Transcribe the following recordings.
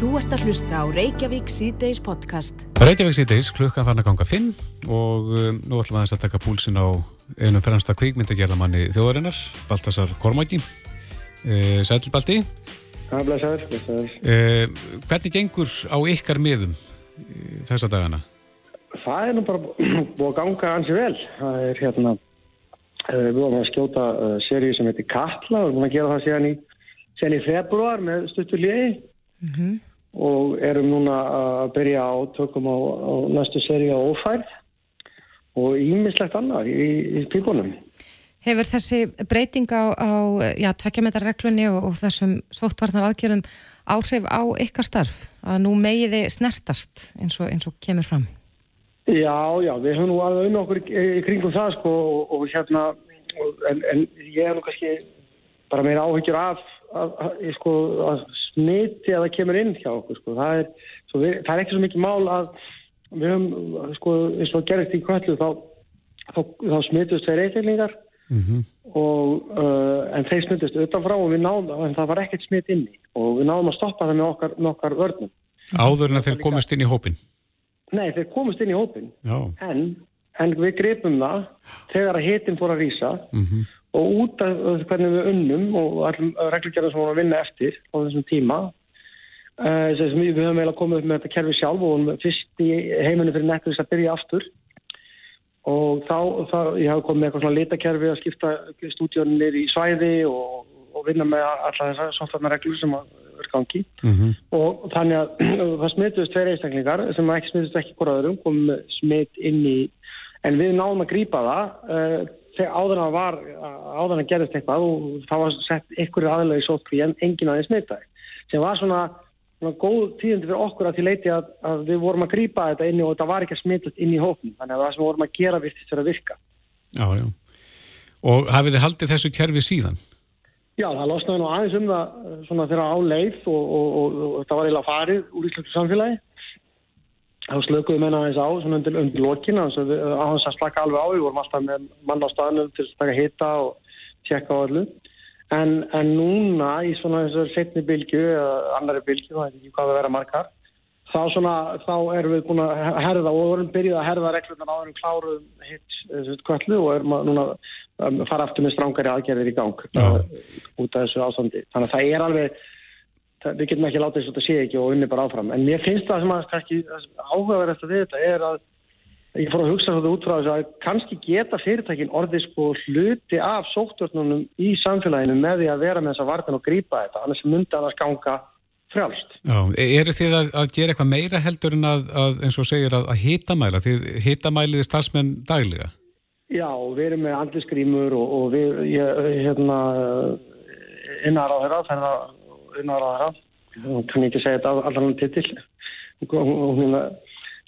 Þú ert að hlusta á Reykjavík C-Days podcast. Reykjavík C-Days, klukkan fann að ganga finn og um, nú ætlum við að taka púlsin á einum fremsta kvíkmyndagerðamanni þjóðarinnar, Baltasar Kormáki. Uh, Sælbaldi. Það er blæsaður, blæsaður. Uh, hvernig gengur á ykkar miðum uh, þessa dagana? Það er nú bara búið að ganga ansi vel. Það er hérna, uh, við vorum að skjóta uh, seríu sem heitir Katla og við erum búin að gera það síðan í, síðan í februar með stuttur liði og erum núna að byrja á tökum á, á næstu seríu á Ófærð og ímislegt annað í, í pípunum. Hefur þessi breyting á, á tvekkjametarreglunni og, og þessum sóttvarnar aðgerðum áhrif á ykkar starf? Að nú megiði snertast eins og, eins og kemur fram? Já, já, við höfum nú alveg um okkur í, kringum það sko og, og hérna, og, en, en ég hef nú kannski bara meira áhyggjur af, af, af, sko, að smiti að það kemur inn hjá okkur sko. Það er, við, það er ekki svo mikið mál að við höfum, sko, eins og gerðist í kvöldu þá, þá, þá smitust þeir eitthvað Mm -hmm. og uh, en þeir smittist utanfrá og við náðum, en það var ekkert smitt inni og við náðum að stoppa það með okkar, með okkar vörnum. Áður en að þeir komast inn í hópin? Nei, þeir komast inn í hópin en, en við gripum það þegar að hitin fór að rýsa Mm -hmm. Og út af hvernig við unnum og allum reglugjarðar sem vorum að vinna eftir á þessum tíma uh, sem við höfum eiginlega komið upp með þetta kerfi sjálf og vorum fyrst í heiminu fyrir þess að byrja aftur og þá, þá ég hafi komið með eitthvað svona litakerfi að skipta stúdjónir í svæði og, og vinna með alla þessar softvarnar reglur sem vera gangi Mm -hmm. og þannig að það smituðist tveir einstaklingar sem ekki smituðist ekki hvora öðrum komum með smit inn í en við náðum að grípa það uh, áður að var áður að gerðist eitthvað og það var sett einhverju aðlega í sótkví en enginn aðeins smitaði sem var svona, svona góð tíðandi fyrir okkur að því leiti að, að við vorum að grípa þetta inni og þetta var ekki að smitast inn í hóknum þannig að það sem við vorum að gera virtist fyrir að virka Já, já. Og hafið þið haldið þessu kerfi síðan? Já, það losnaði nú aðeins um það uh, svona þegar á leið og, og, og, og það var eiginlega farið úr íslensku samfélagi. Þá slökuðum við aðeins á undir, undir lokina, á þess að slaka alveg á, við vorum alltaf með mann á staðnum til að taka hita og tjekka á öllu. En, en núna í svona þessar setni bylgu, eða annari bylgu, það er ekki hvað það vera margar, þá svona, þá erum við búin að herða og vorum byrjuð að herða reglunar áður en kláruðum hitt kvöldu og erum að núna um, fara aftur með strángari aðgerðir í gang Já. uh, út af þessu ástandi. Þannig að það er alveg, við getum ekki látið þess að þetta sé ekki og unni bara áfram. En mér finnst það sem að kannski áhugaverðast að við þetta er að ég fór að hugsa þetta út frá þessu að kannski geta fyrirtækin orðið sko hluti af sóttvörnunum í samfélaginu með því að vera með þessa vartin og grípa þetta, annars myndi annars ganga frjálst. Já. E- Eru þið að, að gera eitthvað meira heldur en að, að eins og segir, að, að hitamæla? Þið hitamæliði starfsmenn daglega? Já, við erum með andlisgrímur og, og við, ég, hérna, innar á þeirra, á þeirra, hún kann ekki segja þetta allan titil. Hún, hún, hún,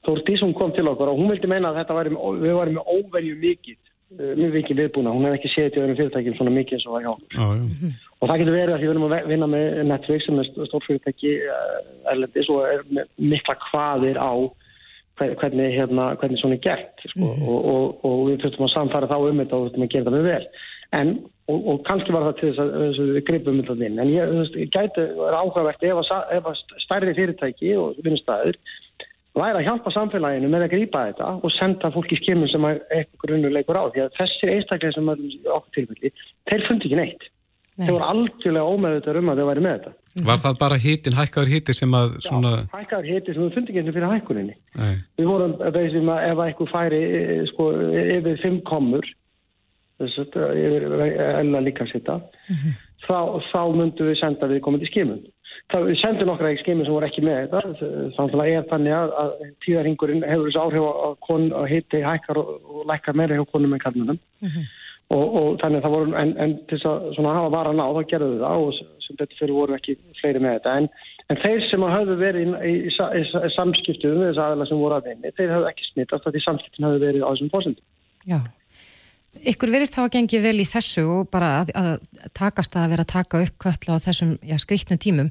Þórdís, hún kom til okkur og hún vildi meina að þetta væri, við varum með óvenju mikið, eh, mjög mikið viðbúna. Hún hef ekki séð til öðrum fyrirtækjum svona mikið eins og var hjá okkur. Já, já. Og það getur verið að því við erum að vinna með Netflix sem er stórfyrirtæki uh, erlendis og er með mikla hvaðir á hver- hvernig, hérna, hvernig svona er gert sko. og, og, og við þurftum að samfara þá um þetta og þurftum að gera það mjög vel. En, og, og kannski var það til þess að, þess að við gripum þetta inn. En ég, ég gæti er áhugavert ef að, ef að stærri fyrirtæki og vinnustæður væri að hjálpa samfélaginu með að grípa þetta og senda fólki skimun sem að eitthvað grunnur leikur á. Því að þessir einstaklega sem í okkur tilfelli, þeir fundi ekki neitt. Nei. Þeir voru algjörlega ómeðutar um að þau væri með þetta. Var það bara hitin, hækkaður hiti sem að svona... Já, hækkaður hiti sem þau fundi ekki fyrir hækkuninni. Nei. Við vorum veisum að ef eitthvað færi eh, sko, yfir fimm komur, þess að yfir elna líka sitta, þá, þá myndum við senda við komandi skimun. Við sendum nokkra í skimun sem voru ekki með þetta, þannig að er þannig að, að tíðarhingurinn hefur þessu áhrif á, kon, á hiti hækkar og, og lækkar meira hjá konum en kallunum. Og, og þannig að það voru, en, en til þess að hafa varan á, þá gerðu við það og sem betur fyrir voru ekki fleiri með þetta. En, en þeir sem hafðu verið í, í, í, í, samskiptum við þess aðeila sem voru að vinni, þeir hafðu ekki smittast að því samskiptin hafðu verið á þessum fósundum. Já. Ykkur verist hafa gengið vel í þessu og bara að, að takast að vera að taka upp kölla á þessum já, skrýtnum tímum.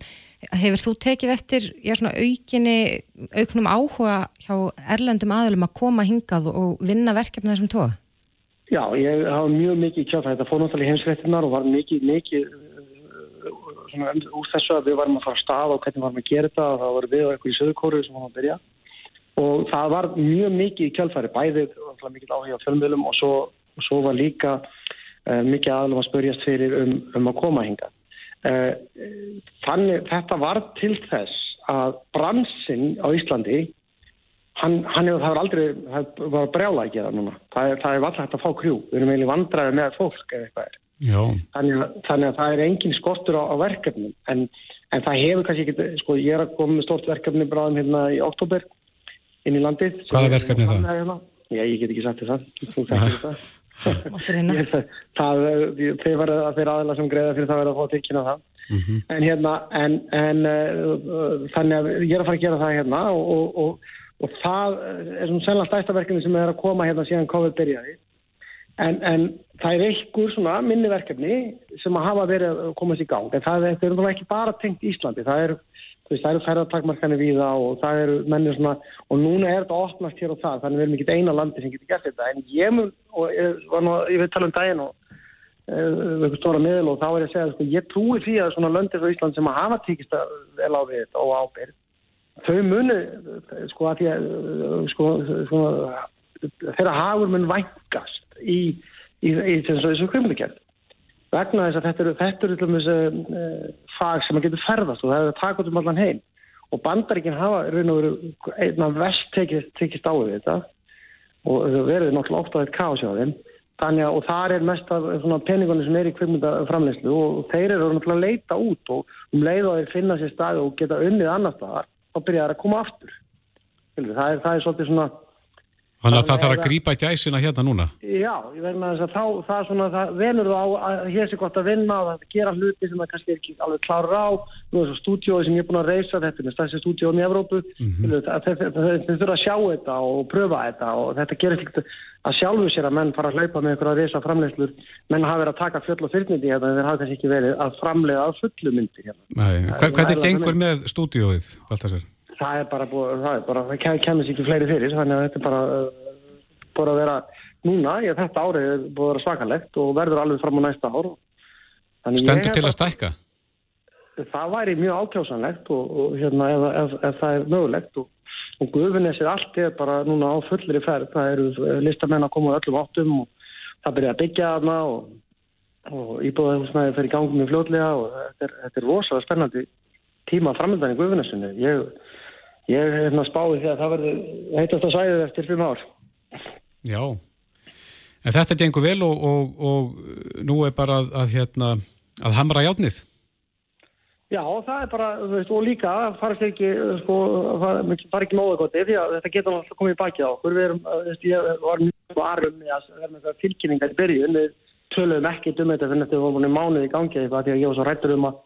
Hefur þú tekið eftir já, aukinni, auknum áhuga hjá erlendum aðlum að koma hingað og vinna verkefni þessum tóa? Já, ég hafa mjög mikið kjátt þetta fór náttúrulega í heimsfrettinnar og var mikið, mikið uh, svona, úr þessu að við varum að fara að staða og hvernig varum að gera þetta og það var við og eitthvað í söðurkóru sem varum að byrja og það var mjög mikið í kjálfæri bæðið, mikið áhuga á fjölmjölum og svo, og svo var líka uh, mikið aðlum að spörjast fyrir um, um að koma hinga uh, þannig þetta var til þess að bransin á Íslandi hann, hann hefur, það var aldrei það var brjála að gera núna. Það er, það er alltaf hægt að fá krjú, við erum eiginlega vandraði með fólk eða eitthvað er. Þannig að, þannig að það er engin skortur á, á verkefnum. En, en það hefur kannski ekki sko ég er að koma með stort verkefni bráðum hérna í oktober inn í landið. Hvaða verkefni það? Hérna. Já, ég get ekki sagt þess að þú þekkir það það, það þeir var að þeir aðeins sem greiða fyrir það verða að fá tilkynna það. Mm -hmm. en hérna en, en uh, þannig að ég er að fara að gera það hérna og, og, og, og það er svona sennilega stæstaverkefni sem er að koma hérna síðan COVID byrjaði. En, en það er einhver svona minni verkefni sem að hafa verið að komast í gang. En það er, það er ekki bara tengt Íslandi það er veist, það eru ferðartakmarkanir við það og það eru mennir svona og núna er þetta opnast hér og það þannig við erum ekki eina landi sem getur gert þetta. En ég mun, og ég nú ég veit tala um daginn og eitthvað stóra miðl og þá er ég að segja sko, ég trúi því að svona löndir frá Ísland sem að hafa tíkist að vel á við þetta og ábyrg þau munu sko að því að sko, sko þeirra hagur mun vængast í, í, í, í þessu kvimleikjörn vegna þess að þetta eru, þetta eru um þessu uh, fag sem að getur ferðast og það er að taka út um allan heim. Og bandaríkinn hafa raun og veru einna vest tekist, tekist á við þetta. Og það verður náttúrulega ofta þetta kási á þeim. Þannig að og það er mest af peningunni sem er í kvikmyndaframleyslu og þeir eru náttúrulega að leita út og um leið og þeir finna sér stað og geta unnið annar staðar þá byrja það að koma aftur. Það er, það er svolítið svona Þannig að það þarf að grípa gæsina hérna núna? Já, ég verði með þess að þá, það er svona, það venur þá að hér sé gott að vinna og að gera hluti sem það kannski er ekki alveg klára á. Nú er þessu stúdíói sem ég er búin að reysa, þetta er með stærsti stúdíói í Evrópu. Mm -hmm. Þeir þurfa að sjá þetta og pröfa þetta og þetta gerir ekkert að sjálfu sér að menn fara að hlaupa með einhverja reysa framlegslur. Menn hafa verið að taka fjöll og fyrnindi hérna en þeir hafa kannski ekki verið að framlega það er bara, það er bara, það kemur sér ekki fleiri fyrir, þannig að þetta er bara uh, búið að vera núna, ég, þetta árið er búið að vera svakalegt og verður alveg fram á næsta ár. Stendur til að stækka? Það væri mjög ákjásanlegt og, og hérna ef, ef, ef það er mögulegt og, og Guðvinnessir allt er bara núna á fullir í ferð, það eru listamenn að koma öllum áttum og það byrja að byggja aðna og, og íbúðahúsnaði fer í gangum í fljóðlega og þetta er, þetta er rosalega spennandi tíma framöndan í Guðvinnessinu. Ég Ég hef hérna spáið því að það verður heitast að sæðu eftir fimm ár. Já, en þetta gengur vel og, og, og nú er bara að, að, hérna, að hamra játnið. Já, það er bara, veist, og líka farist ekki, sko, far ekki móða gott, því að þetta getur alltaf komið í bakið á okkur. Við erum, veist, ég var mjög arum með að vera með það tilkynningar í byrjun, við töluðum ekki um þetta fyrir nættu mánuði í gangi eitthvað, því að ég var svo rættur um að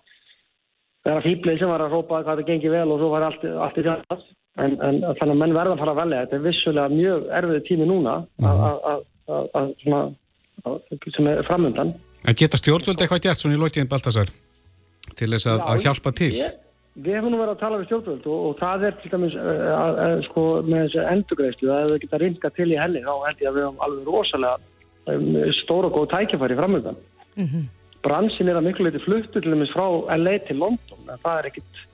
vera fýblið sem var að rópa hvað það gengi vel og svo var allt, allt í þjátt en, en þannig að menn verða að fara að velja. Þetta er vissulega mjög erfið tími núna sem er framöndan En geta stjórnvöld eitthvað gert svona í lókiðin Baltasar til þess að, Já, að hjálpa til? Ég, við hefum nú verið að tala við stjórnvöld og, og það er til dæmis að, að, sko, með þessu endugreifstu að þau geta ringa til í henni þá held ég að við hefum alveg rosalega um, stóra og góð tækifæri framöndan mm -hmm bransin er að miklu leiti fluttu til dæmis frá LA til London. En það er ekkit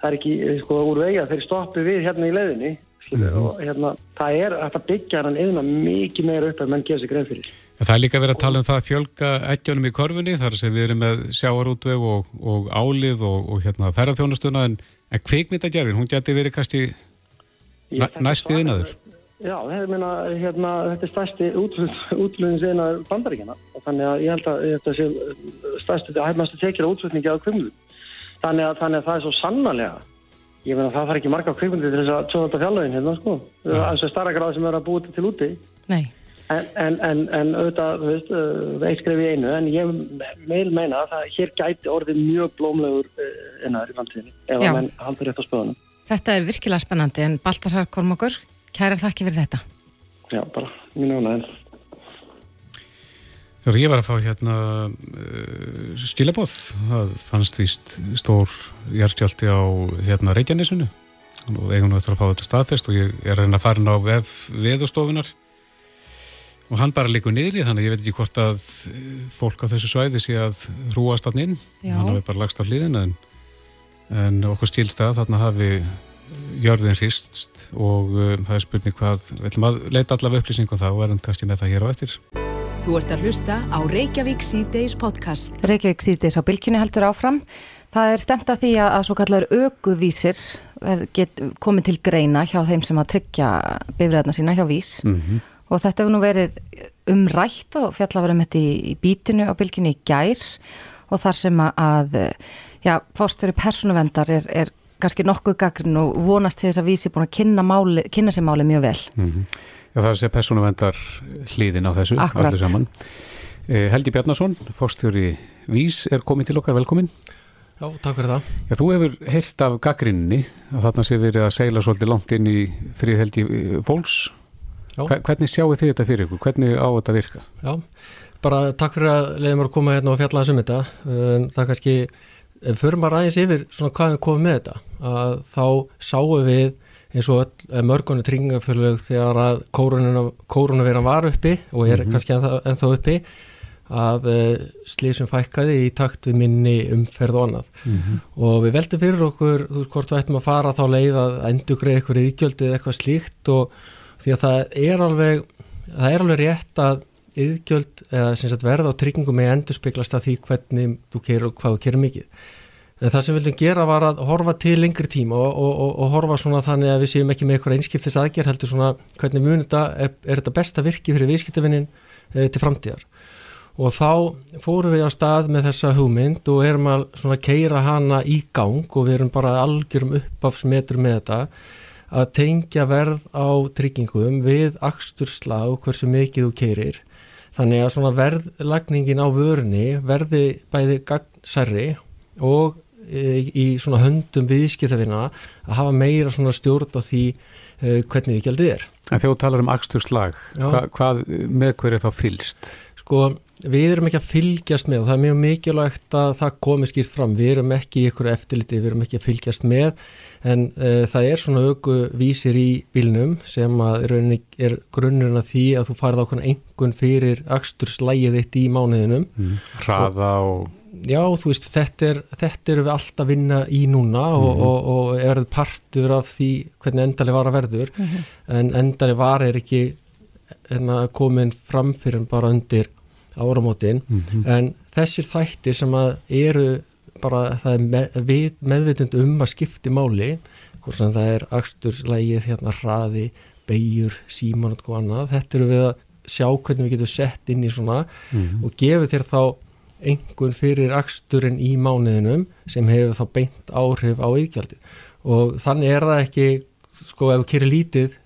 það er ekki sko úr vegi að þeir stoppi við hérna í leiðinni. Og hérna það er að það byggja hann yfirna mikið meira upp en mann gerir sig greið fyrir. Það er líka verið að tala um það að fjölga ekkjónum í korfunni þar sem við erum með sjáarútveg og, og álið og, og hérna ferðarþjónustuna en, en kvikmyndagerfin, hún geti verið kannski næst í þinnaður Já, meina, hérna, þetta er stærsti útlunnsina bandaríkjana og þannig að ég held að þetta sé stærsti, það hefði mest að tekja útlunningi á kvimlu. Þannig að, þannig að það er svo sannarlega, ég meina það far ekki marga kvimlu til þess að tjóða fjallagin hérna sko, það er starra gráð sem er að búið til úti. Nei. En, en, en, en auðvitað, þú veist, uh, eitt skref í einu, en ég meil meina að það hér gæti orðið mjög blómlegur innar uh, í framtíðinni ef að menn haldur rétt á spöðunum. Þetta er virkilega spennandi en Baltasar Kormokur Kæra þakki fyrir þetta. Já, bara mínu ánægðin. Ég var að fá hérna uh, skilabóð. Það fannst víst stór jærstjálti á hérna Reykjanesunu og eigum nú eftir að fá þetta staðfest og ég er að reyna að fara inn á veðustofunar Og hann bara likur niðri þannig ég veit ekki hvort að eh, fólk á þessu svæði sé að rúast hann inn. Já. Hann hafi bara lagst á hlýðin en, en okkur stílst að þarna hafi jörðin hristst og um, það er spurning hvað, við ætlum að leita allavega upplýsingum það og verðum kannski með það hér á eftir. Þú ert að hlusta á Reykjavík C-Days podcast. Reykjavík C-Days á bylkjunni heldur áfram. Það er stemt að því að, að svo kallar aukuvísir komið til greina hjá þeim sem að tryggja bifræðna sína hjá vís mm -hmm. og þetta hefur nú verið umrætt og fjallafærum þetta í, í bítinu á bylginni í gær og þar sem að já, fórstöru persónuvendar er, er kannski nokkuð gaggrinn og vonast til þess að vísi búin að kynna, máli, kynna sér máli mjög vel mm -hmm. Já það er að segja persónuvendar hlýðin á þessu Akkurat. allir saman eh, Helgi Bjarnason, fórstöru Vís er komið til okkar, velkomin Já, takk fyrir það. Já, þú hefur heyrt af gaggrinni að þarna sé verið að segla svolítið langt inn í fríðhelgi eh, fólks. Já. Hvernig sjáu þið þetta fyrir ykkur? Hvernig á þetta virka? Já, bara takk fyrir að leiðum að koma hérna og fjalla þessum þetta. Um, það kannski, ef fyrir maður aðeins yfir svona hvað við komum með þetta, að þá sáum við eins og eh, mörgunni tringafjörlög þegar að kórunaveiran var uppi og er mm -hmm. kannski ennþá, ennþá uppi að uh, slísum fækkaði í takt við minni umferð og annað mm -hmm. og við veldum fyrir okkur þú veist hvort við ættum að fara þá leið að endur greið eitthvað íðgjöld eða eitthvað slíkt og því að það er alveg það er alveg rétt að íðgjöld eða sem sagt verða á tryggingum með endur speglast að því hvernig þú kerir og hvað þú kerir mikið. En það sem við vildum gera var að horfa til lengri tíma og, og, og, og horfa svona þannig að við séum ekki með eitthvað einskiptis aðgerð heldur svona hvernig munið þetta er, er þetta besta virki fyrir viðskiptavinnin e, til framtíðar? Og þá fórum við á stað með þessa hugmynd og erum að svona keira hana í gang og við erum bara algjörum uppafsmetur með þetta að tengja verð á tryggingum við axturslag hversu mikið þú keirir þannig að svona verðlagningin á vörni verði bæði gagnsærri og e, í svona höndum viðskiptafina að hafa meira svona stjórn á því e, hvernig því gældið er. En þegar þú talar um axturslag, hva, hvað með hverju þá fylst? Sko við erum ekki að fylgjast með og það er mjög mikilvægt að það komi skýrt fram við erum ekki í ykkur eftirliti, við erum ekki að fylgjast með en uh, það er svona auku vísir í bílnum sem að er grunnurinn að því að þú farið ákveðin engun fyrir axturslægið eitt í mánuðinum mm. Hraða og Já, þú veist, þetta er, þetta er við alltaf vinna í núna mm -hmm. og, og, og er partur af því hvernig endali var að verður mm -hmm. en endali var er ekki hérna, komin fram fyrir bara undir áramótin mm -hmm. en þessir þættir sem að eru bara það er með, við, meðvitund um að skipti máli hvort sem það er axturslægið hérna hraði, beigur, síman og annað, þetta eru við að sjá hvernig við getum sett inn í svona mm -hmm. og gefur þér þá einhvern fyrir axturinn í mánuðinum sem hefur þá beint áhrif á yðgjaldi og þannig er það ekki sko ef þú kyrir lítið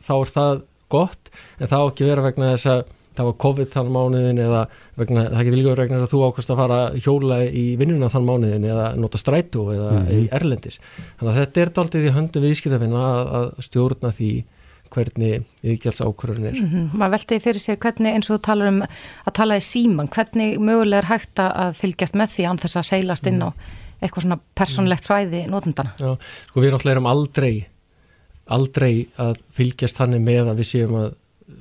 þá er það gott en þá ekki vera vegna þess að það var COVID þann mánuðin eða vegna, það getur líka vegna að þú ákvæmst að fara hjóla í vinnuna þann mánuðin eða nota strætó eða mm -hmm. í Erlendis. Þannig að þetta er daldið í höndu viðskiptafina að, að stjórna því hvernig viðgjals ákvörðun er. Mm -hmm. Maður veldi fyrir sér hvernig eins og þú talar um að tala í síman, hvernig mögulega er hægt að fylgjast með því án þess að seilast inn á eitthvað svona personlegt svæði nótundana? Já, sko við erum aldrei aldrei að fylgjast þannig með að við séum að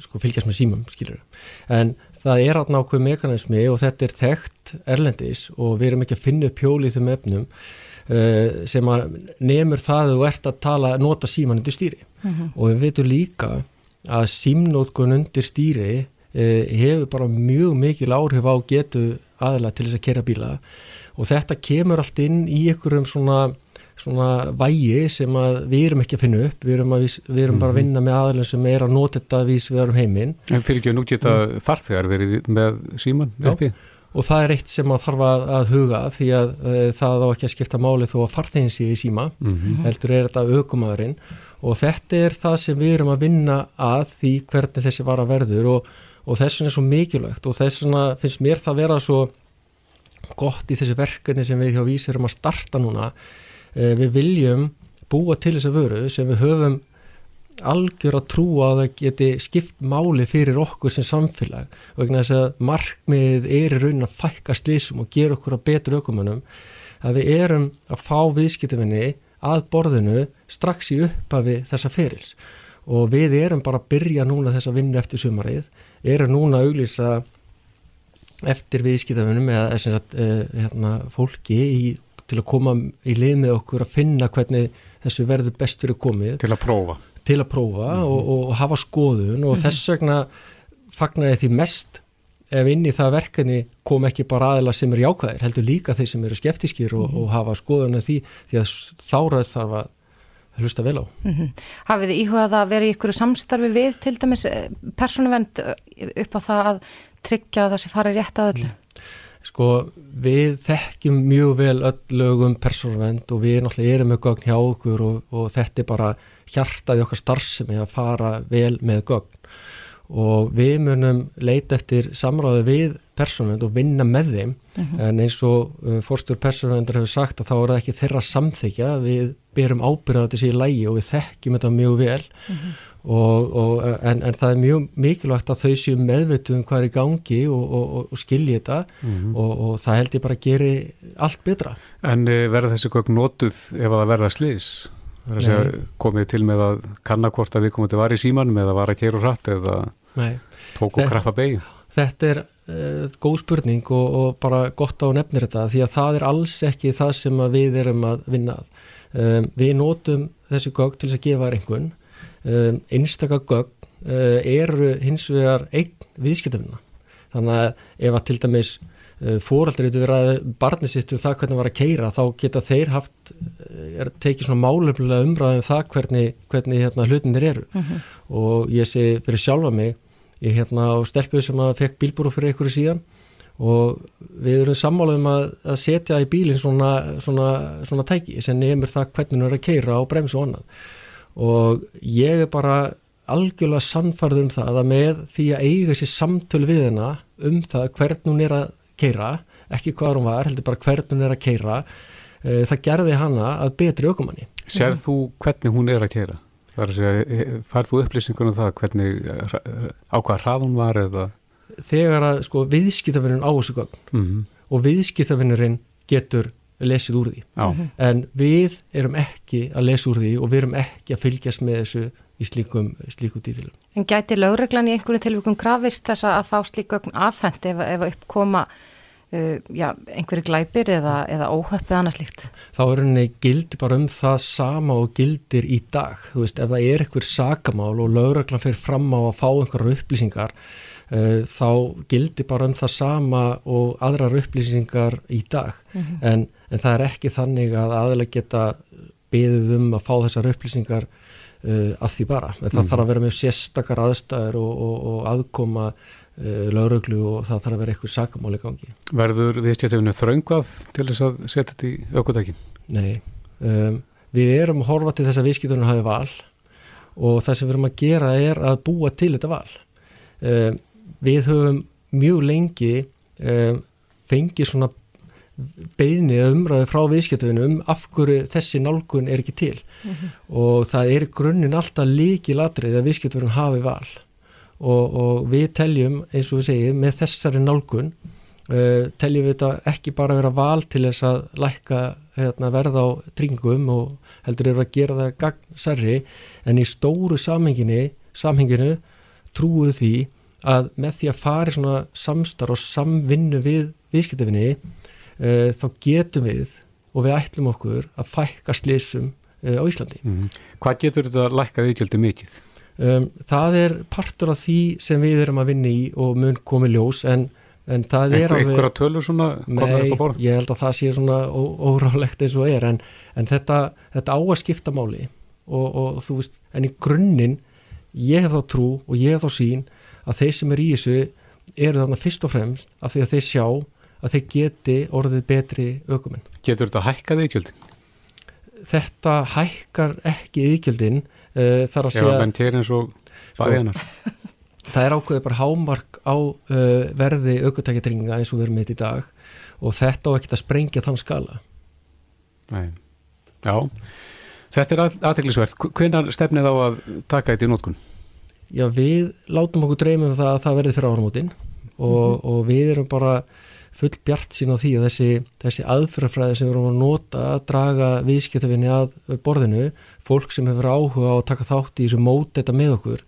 sko, fylgjast með símum, skilur en það er alltaf nákvæm mekanismi og þetta er þekkt erlendis og við erum ekki að finna upp hjól í þeim efnum uh, sem að nefnur það að þú ert að tala, nota síman undir stýri uh mhm. -huh. og við veitum líka að símnótkun undir stýri uh, hefur bara mjög mikil áhrif á getu aðla til þess að kera bíla og þetta kemur allt inn í einhverjum svona svona vægi sem við erum ekki að finna upp við erum, að, við erum bara að mhm. vinna með aðlun sem er að nota þetta að við erum heiminn En fyrir ekki að nú geta mm. farþegar verið með síman uppi? Og það er eitt sem að þarf að, að huga því að uh, það á ekki að skipta máli þó að farþegin sé í síma mm -hmm. heldur er þetta aukumæðurinn og þetta er það sem við erum að vinna að því hvernig þessi var að verður og, og þess vegna er svo mikilvægt og þess vegna finnst mér það að vera svo gott í þessi verkefni sem við hjá vísir um að starta núna við viljum búa til þess að vöru sem við höfum algjör að trúa að það geti skipt máli fyrir okkur sem samfélag. Vegna þess að markmiðið er í raunin að fækka slísum og gera okkur að betur aukumannum að við erum að fá viðskiptafinni að borðinu strax í upphafi þessa ferils. Og við erum bara að byrja núna þess að vinna eftir sumarið, erum núna að auglýsa eftir viðskiptafunum eða sagt, uh, hérna, fólki í, til að koma í lið með okkur að finna hvernig þessu verður best fyrir komið. Til að prófa. Til að prófa mm -hmm. og, og hafa skoðun og mm -hmm. þess vegna fagnar ég því mest ef inn í það verkefni kom ekki bara aðila sem er jákvæðir, heldur líka þeir sem eru skeftískir og, mm -hmm. og hafa skoðun af því því að þárað þarf að hlusta vel á. Mm -hmm. Hafið þið íhugað að vera í ykkur samstarfi við til dæmis eh, persónuvend eh, upp á það að tryggja að það sé fara rétt að öllu? Sko við þekkjum mjög vel öll lögum persónuvend og við náttúrulega erum með gögn hjá okkur og, og þetta er bara hjartaði okkar starfsemi að fara vel með gögn. Og við munum leita eftir samráði við persónvend og vinna með þeim uh mhm. -huh. en eins og uh, fórstur persónvendur hefur sagt að þá er það ekki þeirra samþykja við byrjum ábyrðað til síðan lægi og við þekkjum þetta mjög vel uh mhm. -huh. og, og, en, en það er mjög mikilvægt að þau séu meðvituðum hvað er í gangi og, og skilji þetta -huh. Mhm. og það held ég bara að gera allt betra. En eh, verður þessi gögn notuð ef að það verða slís? Komið til með að kannakvort að við komum til að vara í símanum eða vara að keira úr hratt eða Nei. tók og kraffa beig Þetta er góð spurning og, og bara gott á nefnir þetta því að það er alls ekki það sem við erum að vinna að. Um, við notum þessi gögg til að gefa einhvern um, einstakar gögg uh, eru hins vegar einn viðskiptafina þannig að ef að til dæmis uh, fóraldri getur verið að barni sitt um það hvernig var að keira þá geta þeir haft er tekið svona málefnilega umræðum það hvernig, hvernig hérna, hlutinir eru -huh. Mhm. og ég sé fyrir sjálfa mig ég hérna á stelpuð sem að fekk bílbúru fyrir einhverju síðan og við erum sammálaðum að, að setja í bílinn svona, svona, svona tæki sem nefnir það hvernig hún er að keira á bremsu og annað og ég er bara algjörlega sannfarð um það að með því að eiga sér samtölu við hennar um það hvernig hún er að keira ekki hvað hún var, heldur bara hvernig hún er að keira e, það gerði hana að betri ökumanni. Serð þú hvernig hún er að keira? Það er að segja, færð þú upplýsingunum það hvernig, á hvað hraðun var eða? Þegar að sko viðskiptafinnurinn á þessu gögn mm -hmm. og viðskiptafinnurinn getur lesið úr því. Mm -hmm. En við erum ekki að lesa úr því og við erum ekki að fylgjast með þessu í slíkum, slíkum dítilum. En gæti lögreglan í einhvern tilvíkum krafist þess að fá slíkum afhengt ef, ef uppkoma Uh, já, einhverju glæpir eða, eða óhöppið annars líkt? Þá er henni gildi bara um það sama og gildir í dag. Þú veist, ef það er einhver sakamál og lauraglan fyrir fram á að fá einhverjar upplýsingar uh, þá gildi bara um það sama og aðrar upplýsingar í dag. Mm -hmm. en, en það er ekki þannig að aðlega geta beðið um að fá þessar upplýsingar uh, af því bara. Það mm -hmm. þarf að vera með sérstakar aðstæður og, og, og aðkoma uh, lauruglu og það þarf að vera eitthvað sakamáli gangi. Verður viðstjöfninu þraungvað til þess að setja þetta í aukvöldækin? Nei, um, við erum að horfa til þess að viðskiptunum hafi val og það sem við erum að gera er að búa til þetta val. Um, við höfum mjög lengi um, fengið svona beðni eða umræði frá viðskiptunum af hverju þessi nálgun er ekki til mm -hmm. og það er grunninn alltaf líki ladrið að viðskiptunum hafi val og, og við teljum eins og við segjum með þessari nálgun uh, teljum við þetta ekki bara vera val til þess að lækka hérna, verða á tringum og heldur eru að gera það gagnsarri en í stóru samhenginu, trúið því að með því að fari svona samstar og samvinnu við viðskiptefinni uh, þá getum við og við ætlum okkur að fækka slísum uh, á Íslandi. Mm. Hvað getur þetta lækkað viðkjöldi mikið? Um, það er partur af því sem við erum að vinna í og mun komið ljós en, en það er alveg... Eitthvað tölur svona? Nei, ég held að það sé svona órálegt eins og er en, en þetta, þetta á að skipta máli og, og þú veist, en í grunninn ég hef þá trú og ég hef þá sín að þeir sem er í þessu eru þarna fyrst og fremst af því að þeir sjá að þeir geti orðið betri aukumenn. Getur þetta hækkað íkjöldin? Þetta hækkar ekki íkjöldin uh, þar að segja Já, menn til eins og bæðinar sko, Það er ákveðið bara hámark á uh, verði aukvöldtækjadringa eins og við erum með þetta í dag og þetta á ekkert að sprengja þann skala Nei, já Þetta er aðteglisvert. Hvernig stefnið á að taka þetta í nótkun? Já, við látum okkur dreymum það að það verði fyrir áramótin og, mm -hmm. og við erum bara full bjart sín á því að þessi, þessi aðfyrrafræði sem við erum að nota að draga viðskiptafinni að borðinu, fólk sem hefur áhuga á að taka þátt í þessu mót þetta með okkur,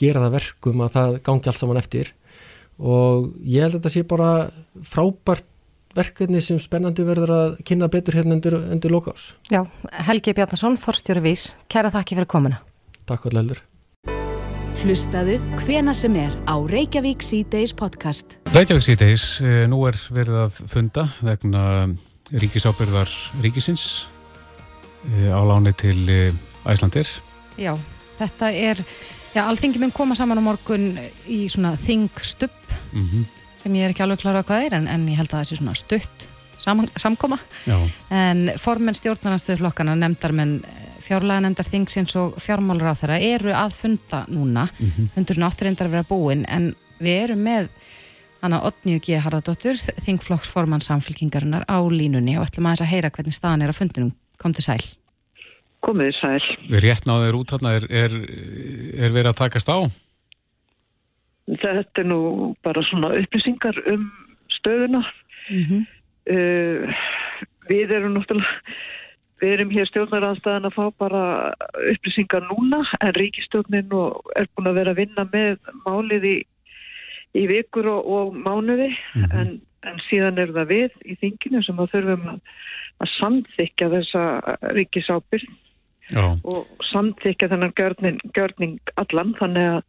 gera það verkum að það gangi allt saman eftir og ég held að þetta sé bara frábært verkefni sem spennandi verður að kynna betur hérna undir, undir lokás. Já, Helgi Bjarnason, forstjóri Vís, kæra þakki fyrir komuna. Takk fyrir heldur. Hlustaðu hvena sem er á Reykjavík C-Days podcast. Reykjavík C-Days, eh, nú er verið að funda vegna ríkisábyrðar ríkisins á láni til eh, Æslandir. Já, þetta er, já, alltingi mun koma saman á morgun í svona þingstupp mm -hmm. sem ég er ekki alveg klara hvað er en, en ég held að það sé svona stutt sam, samkoma. Já. En formen stjórnarnarstöðflokkana nefndar menn fjárlega nefndar þingsins og fjármálur á þeirra eru að funda núna mm -hmm. fundurinn áttur reyndar að vera búin en við erum með hana Otniu G. Harðardóttur þingflokksforman samfélkingarinnar á línunni og ætlum að þess að heyra hvernig staðan er á fundunum kom til sæl Komið sæl Við rétt náðum út þarna er, er, er verið að takast á? Þetta er nú bara svona upplýsingar um stöðuna mm -hmm. uh, Við erum náttúrulega Við erum hér stjórnarannstæðan að fá bara upplýsingar núna en ríkistjórnin er búin að vera að vinna með málið í, í vikur og, og mánuði mm -hmm. en, en síðan er það við í þinginu sem að þurfum að, að samþykja þessa ríkisábyrg og samþykja þennan görning, görning allan þannig að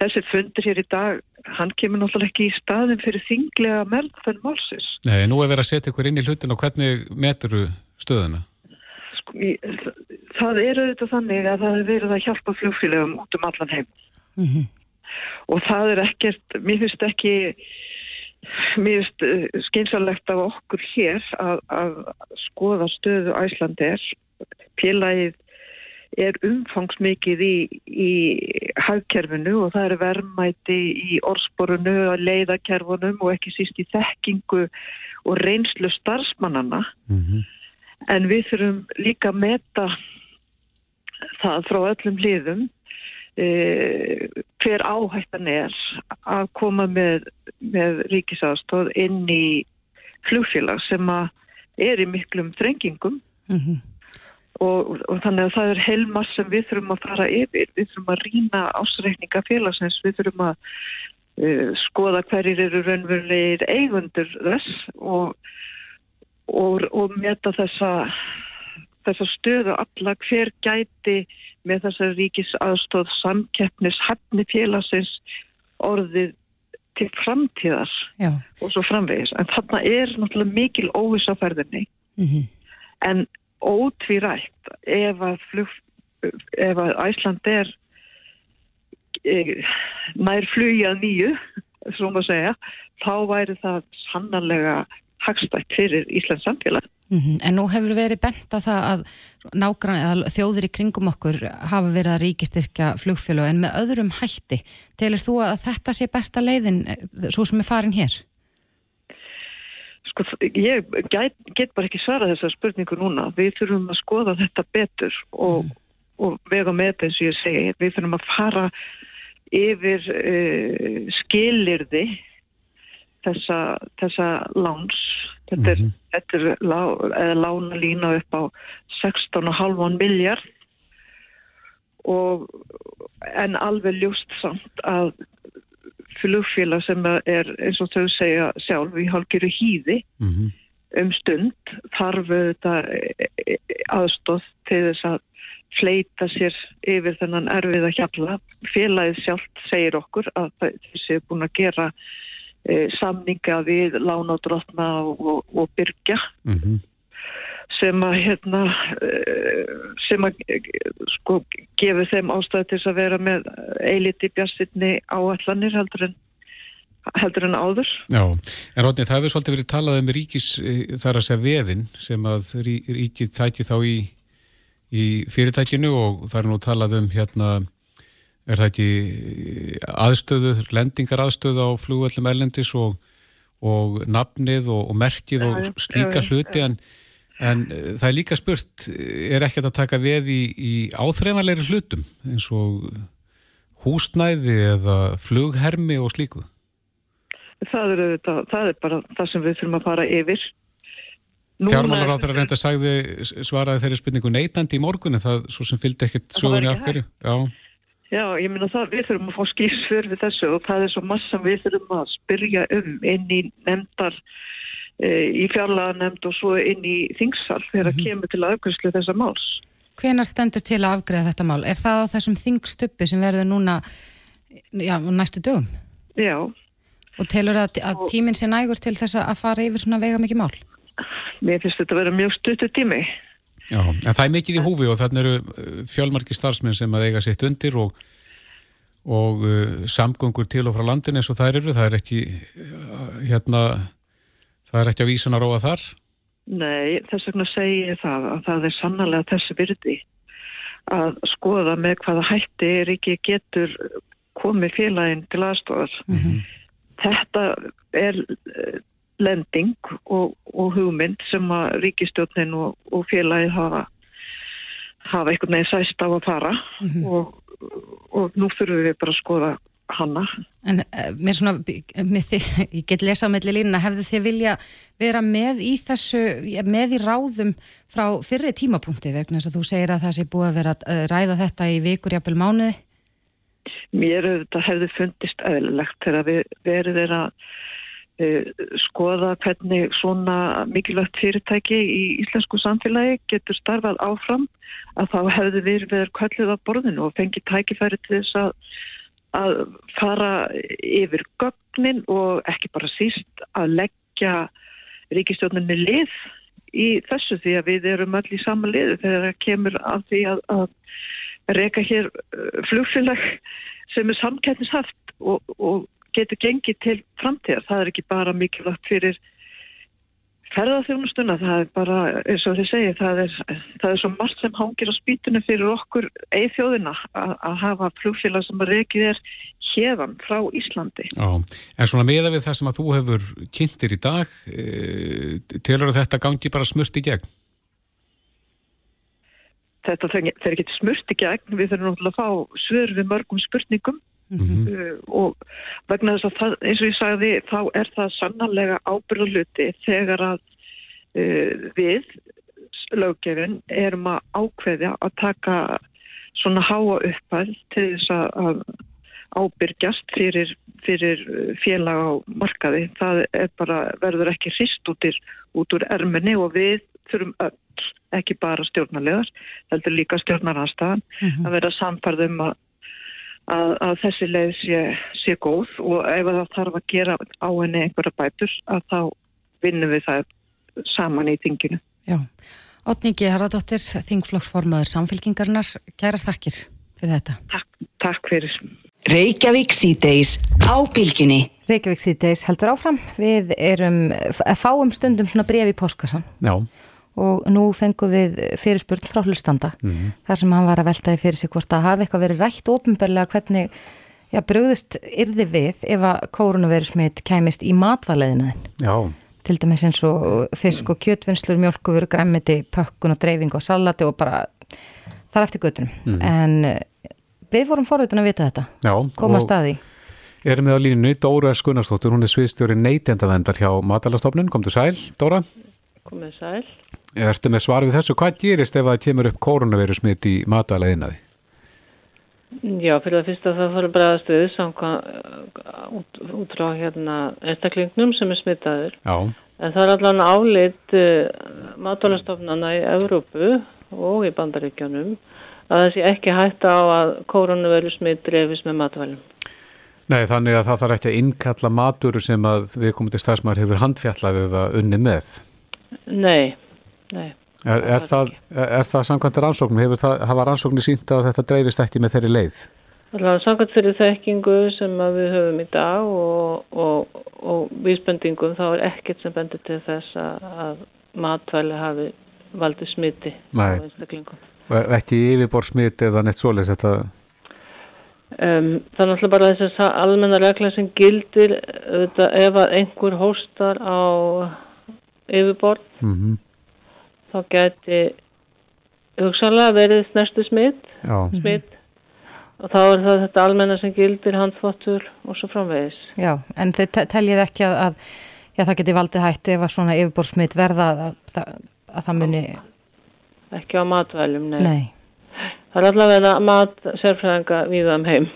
þessi fundur hér í dag hann kemur náttúrulega ekki í staðin fyrir þinglega meðfenn málsis. Nei, nú er verið að setja ykkur inn í hlutin og hvernig metur stöðuna? það eru þetta þannig að það er verið að hjálpa fljófélagum út um allan heim mm -hmm. og það er ekkert, mér finnst ekki mér finnst uh, skeinsalegt af okkur hér að, að skoða stöðu Æslandir félagið er umfangsmikið í, í hagkerfinu og það er verðmæti í orðsporunu, leiðakerfunum og ekki síst í þekkingu og reynslu starfsmannana mm -hmm en við þurfum líka að meta það frá öllum liðum hver áhættan er að koma með, með ríkisástóð inn í flugfélag sem að er í miklum þrengingum. Mm -hmm. og, og þannig að það er heilmar sem við þurfum að fara yfir, við þurfum að rína ásreikninga félagsins, við þurfum að uh, skoða hverjir eru raunverulegir eigundur þess og og, og meta þessa, þessa stöðu alla hver gæti með þessa ríkis aðstóð samkeppnis hefni félagsins orðið til framtíðar Já. og svo framvegis. En þarna er náttúrulega mikil óviss á ferðinni mm -hmm. en ótvírætt ef að, flug, ef að Æsland er e, nær flugjað nýju, þá væri það sannarlega hagstætt fyrir Íslands samfélag. Mm -hmm. En nú hefur verið bent á það að nágrann, þjóðir í kringum okkur hafa verið að ríkistyrkja flugfjölu en með öðrum hætti. Telur þú að þetta sé besta leiðin eh, svo sem er farin hér? Sko, ég get, get bara ekki svara þessa spurningu núna. Við þurfum að skoða þetta betur og, mm. og vega með þetta eins og ég segi. Við þurfum að fara yfir uh, skilirði þessa, þessa láns þetta er, mm -hmm. þetta er lá, lána lína upp á 16,5 miljard og en alveg ljúst samt að flugfélag sem er eins og þau segja sjálf í hálgiru hýði mm -hmm. um stund þarf þetta aðstóð til þess að fleita sér yfir þennan erfið að hjalla félagið sjálft segir okkur að þessi er búin að gera samninga við lánadrottna og, og, og byrkja mm -hmm. sem að hérna e, sem að sko gefur þeim ástæði til að vera með eiliti bjastinni áallanir heldur en heldur en áður. Já, en Rótni, það hefur svolítið verið talað um ríkis þar að segja veðin sem að ríkið tæti þá í, í fyrirtækinu og það er nú talað um hérna er það ekki aðstöðu, lendingar aðstöðu á flugvöldum erlendis og, og nafnið og, og merkið og slíka hluti en, en eh, það er líka spurt, er ekkert að taka veð í, í áþreifanleiri hlutum eins og húsnæði eða flughermi og slíku? það er, það, það er bara það sem við þurfum að fara yfir. Fjármálar á þeirra reynda sagði svaraði þeirri spurningu neitandi í morgunni það svo sem fylgdi ekkert sögurni af hverju. Já. Já, ég minna það, við þurfum að fá skýrsfjör við þessu og það er svo massa við þurfum að spyrja um inn í nefndar e, í fjárlega nefnd og svo inn í þingsal þegar mm -hmm. kemur til aðgjörslu þessa máls. Hvenar stendur til að afgreða þetta mál? Er það á þessum þingstuppi sem verður núna já, næstu dögum? Já. Og telur að, að tíminn sé nægur til þess að fara yfir svona vega mikið mál? Mér finnst þetta að vera mjög stuttu tími. Já, en það er mikið í húfi og þannig eru uh, fjölmarki starfsmenn sem að eiga sitt undir og, og uh, samgöngur til og frá landin eins og þær eru, það er ekki uh, hérna, það er ekki að vísan að róa þar? Nei, þess vegna segi ég það að það er sannlega þessi virdi að skoða með hvaða hætti er ekki getur komið félaginn til aðstofar. Mm -hmm. Þetta er lending og, og hugmynd sem að ríkistjónin og, og félagi hafa hafa einhvern veginn sæst á að fara mm -hmm. og, og nú þurfum við bara að skoða hanna. En uh, mér svona, með þið, ég get lesa á melli línuna, hefðu þið vilja vera með í þessu, með í ráðum frá fyrri tímapunkti vegna þess að þú segir að það sé búið að vera að uh, ræða þetta í vikur jafnvel mánuði? Mér hefðu fundist eðlilegt þegar við verðum Eh, skoða hvernig svona mikilvægt fyrirtæki í íslensku samfélagi getur starfað áfram að þá hefðu við verið kvöllið á borðinu og fengið tækifæri til þess að, að fara yfir gögnin og ekki bara síst að leggja ríkistjóninni lið í þessu því að við erum öll í sama liðu þegar það kemur af því að, að reyka hér eh, flugfélag sem er samkætnishaft og, og getur gengið til framtíðar. Það er ekki bara mikilvægt fyrir ferðarþjónustuna, það er bara, eins og þið segið, það er, það er svo margt sem hangir á spýtunum fyrir okkur eða þjóðina að hafa flugfélag sem að reykið er hérðan frá Íslandi. Já, en svona meða við það sem að þú hefur kynntir í dag, e, telur þetta gangi bara smurt í gegn? Þetta fer ekki smurt í gegn, við þurfum náttúrulega að fá svör við mörgum spurningum Mm -hmm. uh, og vegna þess að það, eins og ég sagði þá er það sannarlega ábyrðuluti þegar að uh, við löggefin erum að ákveðja að taka svona háa uppæð til þess að ábyrgjast fyrir, fyrir félag á markaði. Það er bara verður ekki hrist út, út úr erminni og við þurfum öll, ekki bara stjórnarlegar, heldur líka stjórnarnarstaðan mm -hmm. að vera samfarðum að að, að þessi leið sé, sé góð og ef það þarf að gera á henni einhverja bætur að þá vinnum við það saman í þinginu. Já, Ótningi Haraldóttir, þingflokksformaður samfélkingarnar, kæra þakkir fyrir þetta. Takk, takk fyrir. Reykjavík síðdeis á bylginni. Reykjavík síðdeis heldur áfram. Við erum, fáum stundum svona brefi í póskassan. Já og nú fengum við fyrirspurn frá hlustanda mm -hmm. þar sem hann var að veltaði fyrir sig hvort að hafa eitthvað verið rætt ofinbarlega hvernig já, brugðist yrði við ef að koronavirusmiðt kæmist í matvaleiðinaðin. Já. Til dæmis eins og fisk og kjötvinnslur, mjölkufur, græmiti, pökkun og dreifing og salati og bara þar eftir göttunum. Mm -hmm. En eh, við vorum forveitin að vita þetta. Já. Koma staði. Erum við á línu Dóra Skunarsdóttur, hún er sviðstjóri neytendavendar hjá Matalastofnun. Komdu sæl, Dóra. Komið sæl. Ertu með svar við þessu? Hvað gerist ef það kemur upp koronavirusmitt í matvælaðinaði? Já, fyrir það fyrsta það fyrir bregðast við út, út frá hérna einstaklingnum sem er smittaður. Já. En það er allavega álit uh, eh, matvælastofnana í Evrópu og í bandaríkjanum að sé ekki hægt á að koronavirusmitt drefis með matvælum. Nei, þannig að það þarf ekki að innkalla matur sem að við komum til stafsmar hefur handfjallað eða unni með. Nei, nei. Er, er, það, er það samkvæmt rannsóknum? Hefur það, hafa rannsóknir sínt að þetta dreifist ekki með þeirri leið? Er samkvæmt þeirri þekkingu sem við höfum í dag og, og, og vísbendingum þá er ekkert sem bendur til þess að matvæli hafi valdið smiti á einstaklingum. Ekki yfirbor smiti eða neitt svoleis þetta? Um, það er náttúrulega bara þess að almenna regla sem gildir ef að einhver hóstar á yfirborð mm -hmm. þá geti hugsanlega verið snertu smitt smitt og þá er það þetta almenna sem gildir handfottur og svo framvegis. Já, en þið teljið ekki að, að já, það geti valdið hættu ef að svona yfirbórsmynd verða að, að, að það muni... Ekki á matvælum, nei. Nei. Það er allavega mat sérfræðinga við um heim.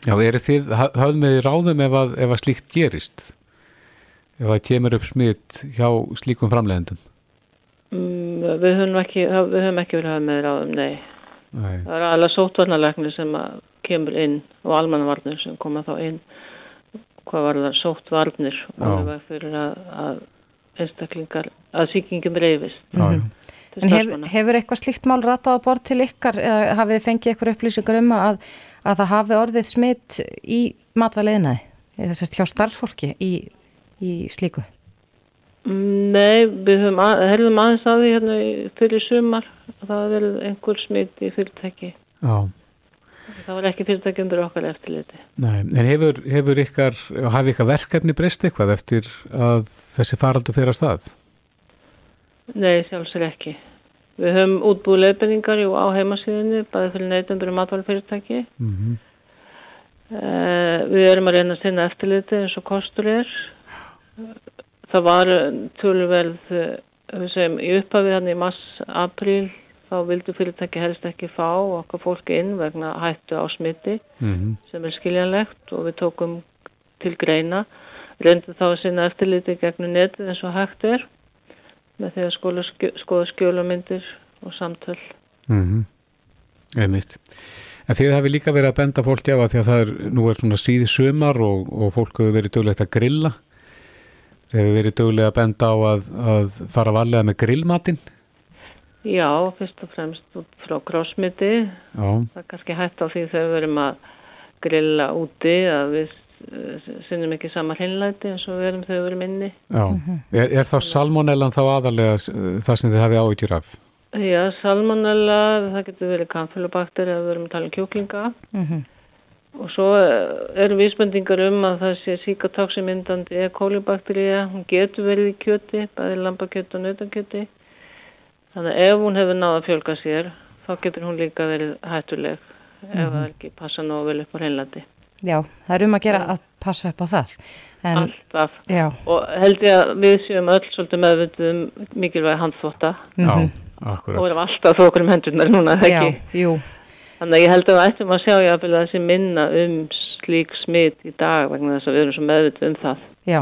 Já, eru þið, hafðum við ráðum ef að, ef að slíkt gerist? Ef það kemur upp smitt hjá slíkum framleiðendum? Mm, við höfum ekki, við höfum ekki verið að hafa með ráðum, nei. nei. Það er alveg sótvarnarlegnir sem kemur inn og almannavarnir sem koma þá inn hvað var það sóttvarnir og það var fyrir að, að einstaklingar, að síkingum reyfist. Já, já. En hef, hefur eitthvað slíkt mál ratað á bort til ykkar eða hafið þið fengið eitthvað upplýsingar um að, að það hafi orðið smitt í matvæliðinaði, þess að hjá starfsfólki í, í slíku? Nei, við að, herðum aðeins að því hérna fyrir sumar að það verið einhver smitt í fyrirtæki. Já. Það var ekki fyrirtæki undir okkar eftirliti. Nei, en hefur, hefur ykkar, hafi ykkar verkefni breyst eitthvað eftir að þessi faraldu fyrir að stað? Nei, sjálfsög ekki. Við höfum útbúið leifinningar á heimasíðinu, bæðið fyrir neytundur og matvælfyrirtæki. Mm -hmm. uh, við erum að reyna að sinna eftirliti eins og kostur er það var tölverð við segjum í upphafið hann í mass-apríl þá vildu fyrirtæki helst ekki fá okkar fólki inn vegna hættu á smiti mm -hmm. sem er skiljanlegt og við tókum til greina reyndum þá að sinna eftirliti gegnum netið eins og hægt er með því að skóla, skoða skjólamyndir og samtöl mm -hmm. Einmitt En það hefur líka verið að benda fólki af að því að það er, nú er svona síði sömar og, og fólk hefur verið dögulegt að grilla Þeir hefur verið dögulega að benda á að, að fara varlega með grillmatinn? Já, fyrst og fremst út frá krosmiti. Það er kannski hægt á því þegar við verum að grilla úti að við eh, sinnum ekki sama hlinlæti eins og við verum þegar við verum inni. Já, er, er þá salmonellan þá aðalega það sem þið hefði áhyggjur af? Já, salmonella, það getur verið kamfélubakter eða við verum að tala um kjóklinga. Mhm. Mm Og svo eh, eru vísbendingar um að það sé síkatóksimindandi E. coli-bakteríja, hún getur verið í kjöti, bæði lambakjöti og nautakjöti. Þannig að ef hún hefur náða að fjölga sér, þá getur hún líka verið hættuleg mm -hmm. ef það ekki passa nógu vel upp á hreinlandi. Já, það er um að gera að passa upp á það. En, Alltaf. Já. Og held ég að við séum öll svolítið meðvöndum mikilvæg handþóta. Mm -hmm. Já, akkurat. Og við erum alltaf þokur um hendurnar núna, ekki? Já, jú. Þannig að ég held að við ættum að sjá jáfnvel að þessi minna um slík smitt í dag vegna þess að við erum svo meðvitið um það. Já.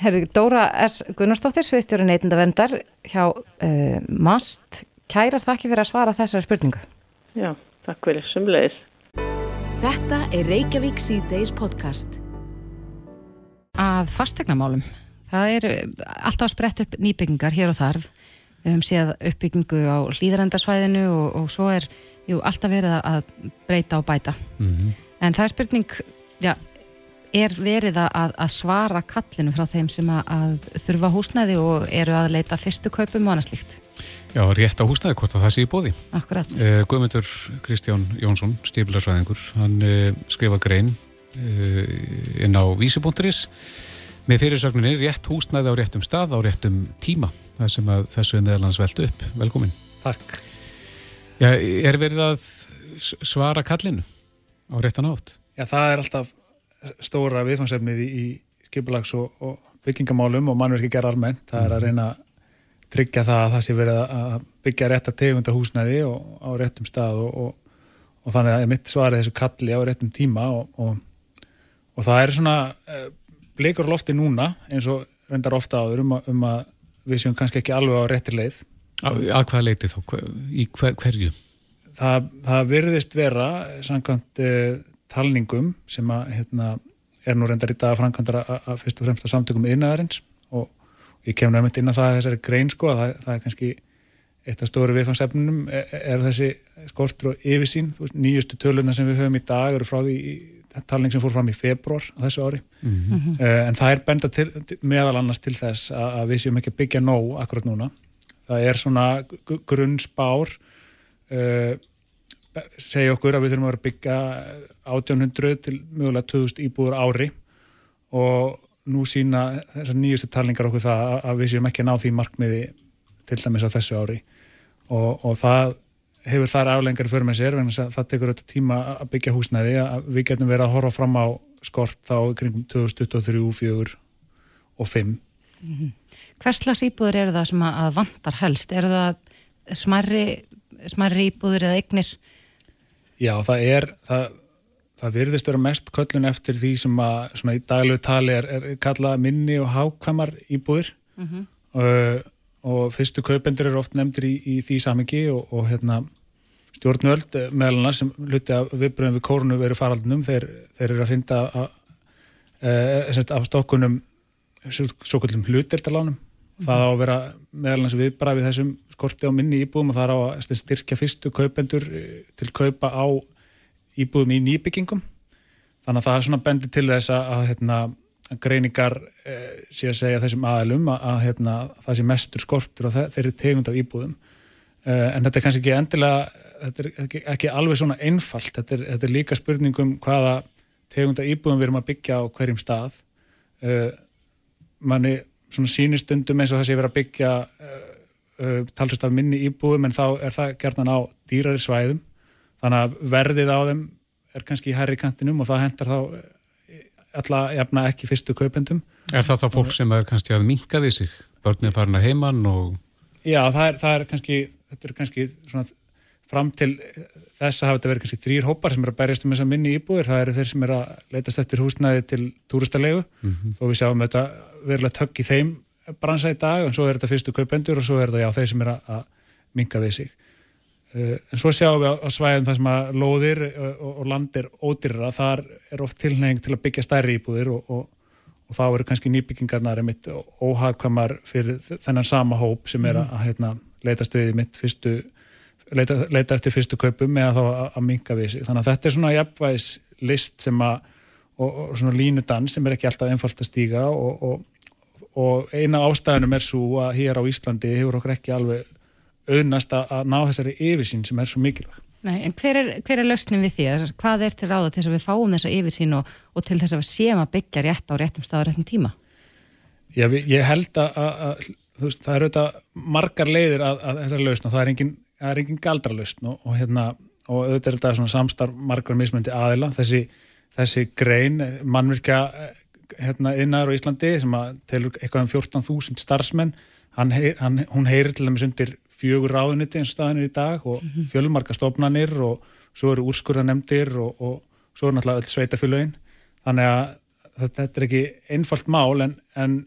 Herri, Dóra S. Gunnarsdóttir, sviðstjóri neytindavendar hjá uh, MAST. Kærar þakki fyrir að svara þessari spurningu. Já, takk fyrir, sumleis. Þetta er Reykjavík C-Days podcast. Að fastegnamálum. Það er alltaf að spretta upp nýbyggingar hér og þarf. Við höfum séð uppbyggingu á hlýðarendasvæðinu og, og svo er jú, alltaf verið að breyta og bæta. Mm -hmm. en það er spurning já, er verið að, að svara kallinu frá þeim sem að, að þurfa húsnæði og eru að leita fyrstu kaupum og annað slíkt? Já, rétt á húsnæði hvort að það sé í bóði Akkurat eh, Guðmundur Kristján Jónsson, stíflarsvæðingur hann eh, skrifa grein eh, inn á vísi.is með fyrirsögninni rétt húsnæði á réttum stað á réttum tíma. Það sem að þessu er meðalans veldu upp. Velkomin. Takk Já, er verið að svara kallinu á réttan átt? Já, það er alltaf stóra viðfangsefnið í, í skipulags og, og byggingamálum og mannverki gera almennt. Það er að mhm. reyna að tryggja það að það sé verið að byggja rétt að tegunda húsnæði og á réttum stað og, og, og þannig að mitt svar er þessu kalli á réttum tíma og það er svona uh, blikur lofti núna eins og reyndar ofta áður um um að við séum kannski ekki alveg á réttir leið Að hvað leiti þá? Í hver, hverju? Það, það virðist vera samkvæmt eh, talningum sem að, hérna, er nú reyndar í dag að framkvæmdara að fyrst og fremst að samtökum innaðarins og ég kemur nefnitt inn að það er þessari grein sko að það, það er kannski eitt af stóri viðfangsefnunum er, er þessi skortur og yfirsýn nýjustu töluna sem við höfum í dag eru frá því talning sem fór fram í februar á þessu ári mm -hmm. en það er benda til, meðal annars til þess að, að við séum ekki að byggja nóg akkurat núna það er svona grunnspár uh, segja okkur að við þurfum að byggja 1800 til mögulega 2000 íbúður ári og nú sína þessar nýjustu talningar okkur það að við séum ekki að ná því markmiði til dæmis á þessu ári og, og það hefur þar aflengar fyrir með sér, það tekur þetta tíma að byggja húsnæði, að við getum verið að horfa fram á skort þá kringum 2023, 2024 og 2005 mm -hmm. Hverslas íbúður eru það sem að vantar helst? Er það smarri, smarri íbúður eða eignir? Já, það er það, það virðist vera mest köllun eftir því sem að svona í daglegu tali er, er kallað minni og hákvæmar íbúður mm -hmm. og og fyrstu kaupendur eru oft nefndir í, í því samengi og, og hérna, stjórnvöld eh, meðal annars sem luti að viðbröðum við kórunu veru faraldunum þeir, þeir eru að hrinda eh, af stokkunum svo kallum hlutirtalánum. Það á að vera meðal annars viðbrað við þessum skorti á minni íbúðum og það er á að styrkja fyrstu kaupendur eh, til kaupa á íbúðum í nýbyggingum. Þannig að það er svona bendi til þess að, að hérna greiningar eh, sé að segja þessum aðalum að, að hérna, það sé mestur skortur og þeir eru tegund af íbúðum. Eh, en þetta er kannski ekki endilega þetta er ekki, ekki alveg svona einfalt. Þetta er, þetta er líka spurningum hvaða tegund af íbúðum við erum að byggja á hverjum stað. Eh, manni svona sínistundum eins og það sé verið að byggja eh, eh, talsast af minni íbúðum en þá er það gerðan á dýrari svæðum þannig að verðið á þeim er kannski í herri kantinum og það hendar þá alla jafna ekki fyrstu kaupendum. Er það þá fólk sem er kannski að minka við sig? Börnir farin að heimann og... Já, það er, það er kannski, þetta er kannski svona fram til þess að hafa þetta verið kannski þrýr hópar sem er að berjast um þessa minni íbúðir. Það eru þeir sem er að leitast eftir húsnæði til túristalegu mm -hmm. og við sjáum þetta verulega tökk í þeim bransa í dag en svo er þetta fyrstu kaupendur og svo er þetta já þeir sem er að minka við sig. Eh, en svo sjáum við á svæðum það sem að lóðir eh, og landir ódyrra, þar er oft tilneying til að byggja stærri íbúðir og, og, og þá eru kannski nýbyggingarnar mitt óhagkvæmar fyrir þennan sama hóp sem er að, að heitna, leita stöði mitt fyrstu, leita, leita eftir fyrstu kaupum eða þá að, að minga við sig. Þannig að þetta er svona jafnvægis list sem að, og, og svona línudans sem er ekki alltaf einfalt að stíga og eina ástæðunum er svo að hér á Íslandi hefur okkur ekki alveg auðnast að ná þessari yfirsýn sem er svo mikilvæg. Nei, en hver er, hver er lausnin við því? Hvað er til ráða til þess að við fáum þessa yfirsýn og, og til þess að við séum að byggja rétt á réttum stað og réttum tíma? Já, ég held að, að, að veist, það eru auðvitað margar leiðir að, að þessari lausn og það er engin, engin galdra lausn og, og, hérna, og auðvitað er þetta samstarf margar mismöndi aðila. Þessi, þessi grein, mannvirkja hérna, innar á Íslandi sem að telur eitthvað um 14.000 starfsmenn, hann, hann, hún heyrir til dæmis undir fjögur ráðuniti eins og staðinir í dag og mhm. fjölmarka stofnanir og svo eru úrskurðanemdir og, og svo eru náttúrulega öll sveitafélögin þannig að þetta er ekki einfalt mál en, en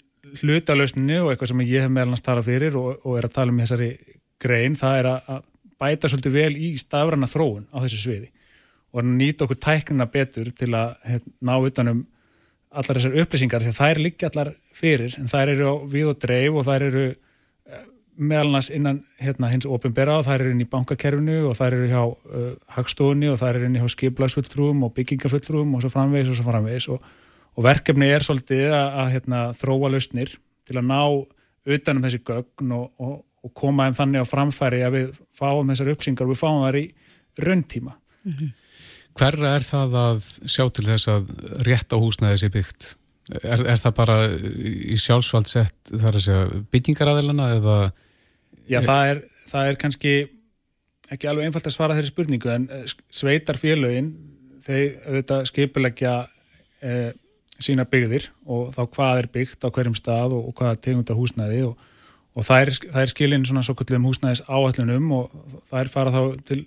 hlutalösninni og eitthvað sem ég hef meðalans talað fyrir og, og er að tala um þessari grein, það er að bæta svolítið vel í stafrana þróun á þessu sviði og nýta okkur tæknina betur til að hef, ná utanum allar þessar upplýsingar því er líka allar fyrir en það eru við og dreif og það eru meðalans innan hérna, hins ofinbera og það er inn í bankakerfinu og það er hjá uh, hagstofunni og það er inn í skiplagsfulltrúum og byggingafulltrúum og svo framvegis og svo framvegis og, og verkefni er svolítið að, að hérna, þróa lausnir til að ná utanum þessi gögn og, og, og koma þeim þannig á framfæri að við fáum þessar uppsingar og við fáum þar í rauntíma. Mm -hmm. Hverra er það að sjá til þess að rétt á húsnæði sé byggt? Er, er það bara í sjálfsvald sett þar að segja byggingaræðilana eða Já, það er, það er kannski ekki alveg einfalt að svara þeirri spurningu en eh, sveitar félögin þeir auðvitað skipilegja e, sína byggðir og þá hvað er byggt á hverjum stað og, og hvað tegunda húsnæði og, og það er, er skilin svona svo kvöldum húsnæðis áallunum og það er fara þá til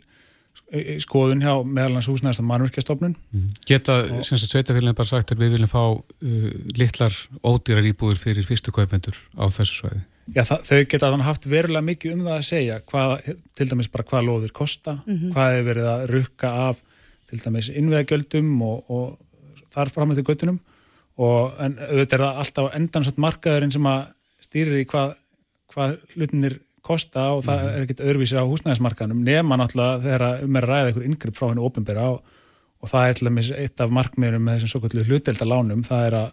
skoðun hjá meðalans húsnæðist og mannverkjastofnun. Mm. Geta sveitafélagin bara sagt að við viljum fá uh, litlar ódýrar íbúður fyrir fyrstu kaupendur á þessu svæði? Já, það, þau geta þannig haft verulega mikið um það að segja hvað, til dæmis bara hvað loður kosta, mm -hmm. hvað hefur verið að rukka af til dæmis innveðagjöldum og, og þar fram því göttunum og en auðvitað er það alltaf endansvægt markaðurinn sem að stýrir í hvað, hvað hlutinir kosta og það -hmm. er ekkit öðruvísi á húsnæðismarkaðunum nema náttúrulega þegar um er að ræða einhver yngripp frá henni ofinbæra og, og það er til dæmis eitt af markmiðunum með þessum svo kvöldu hluteldalánum, það er að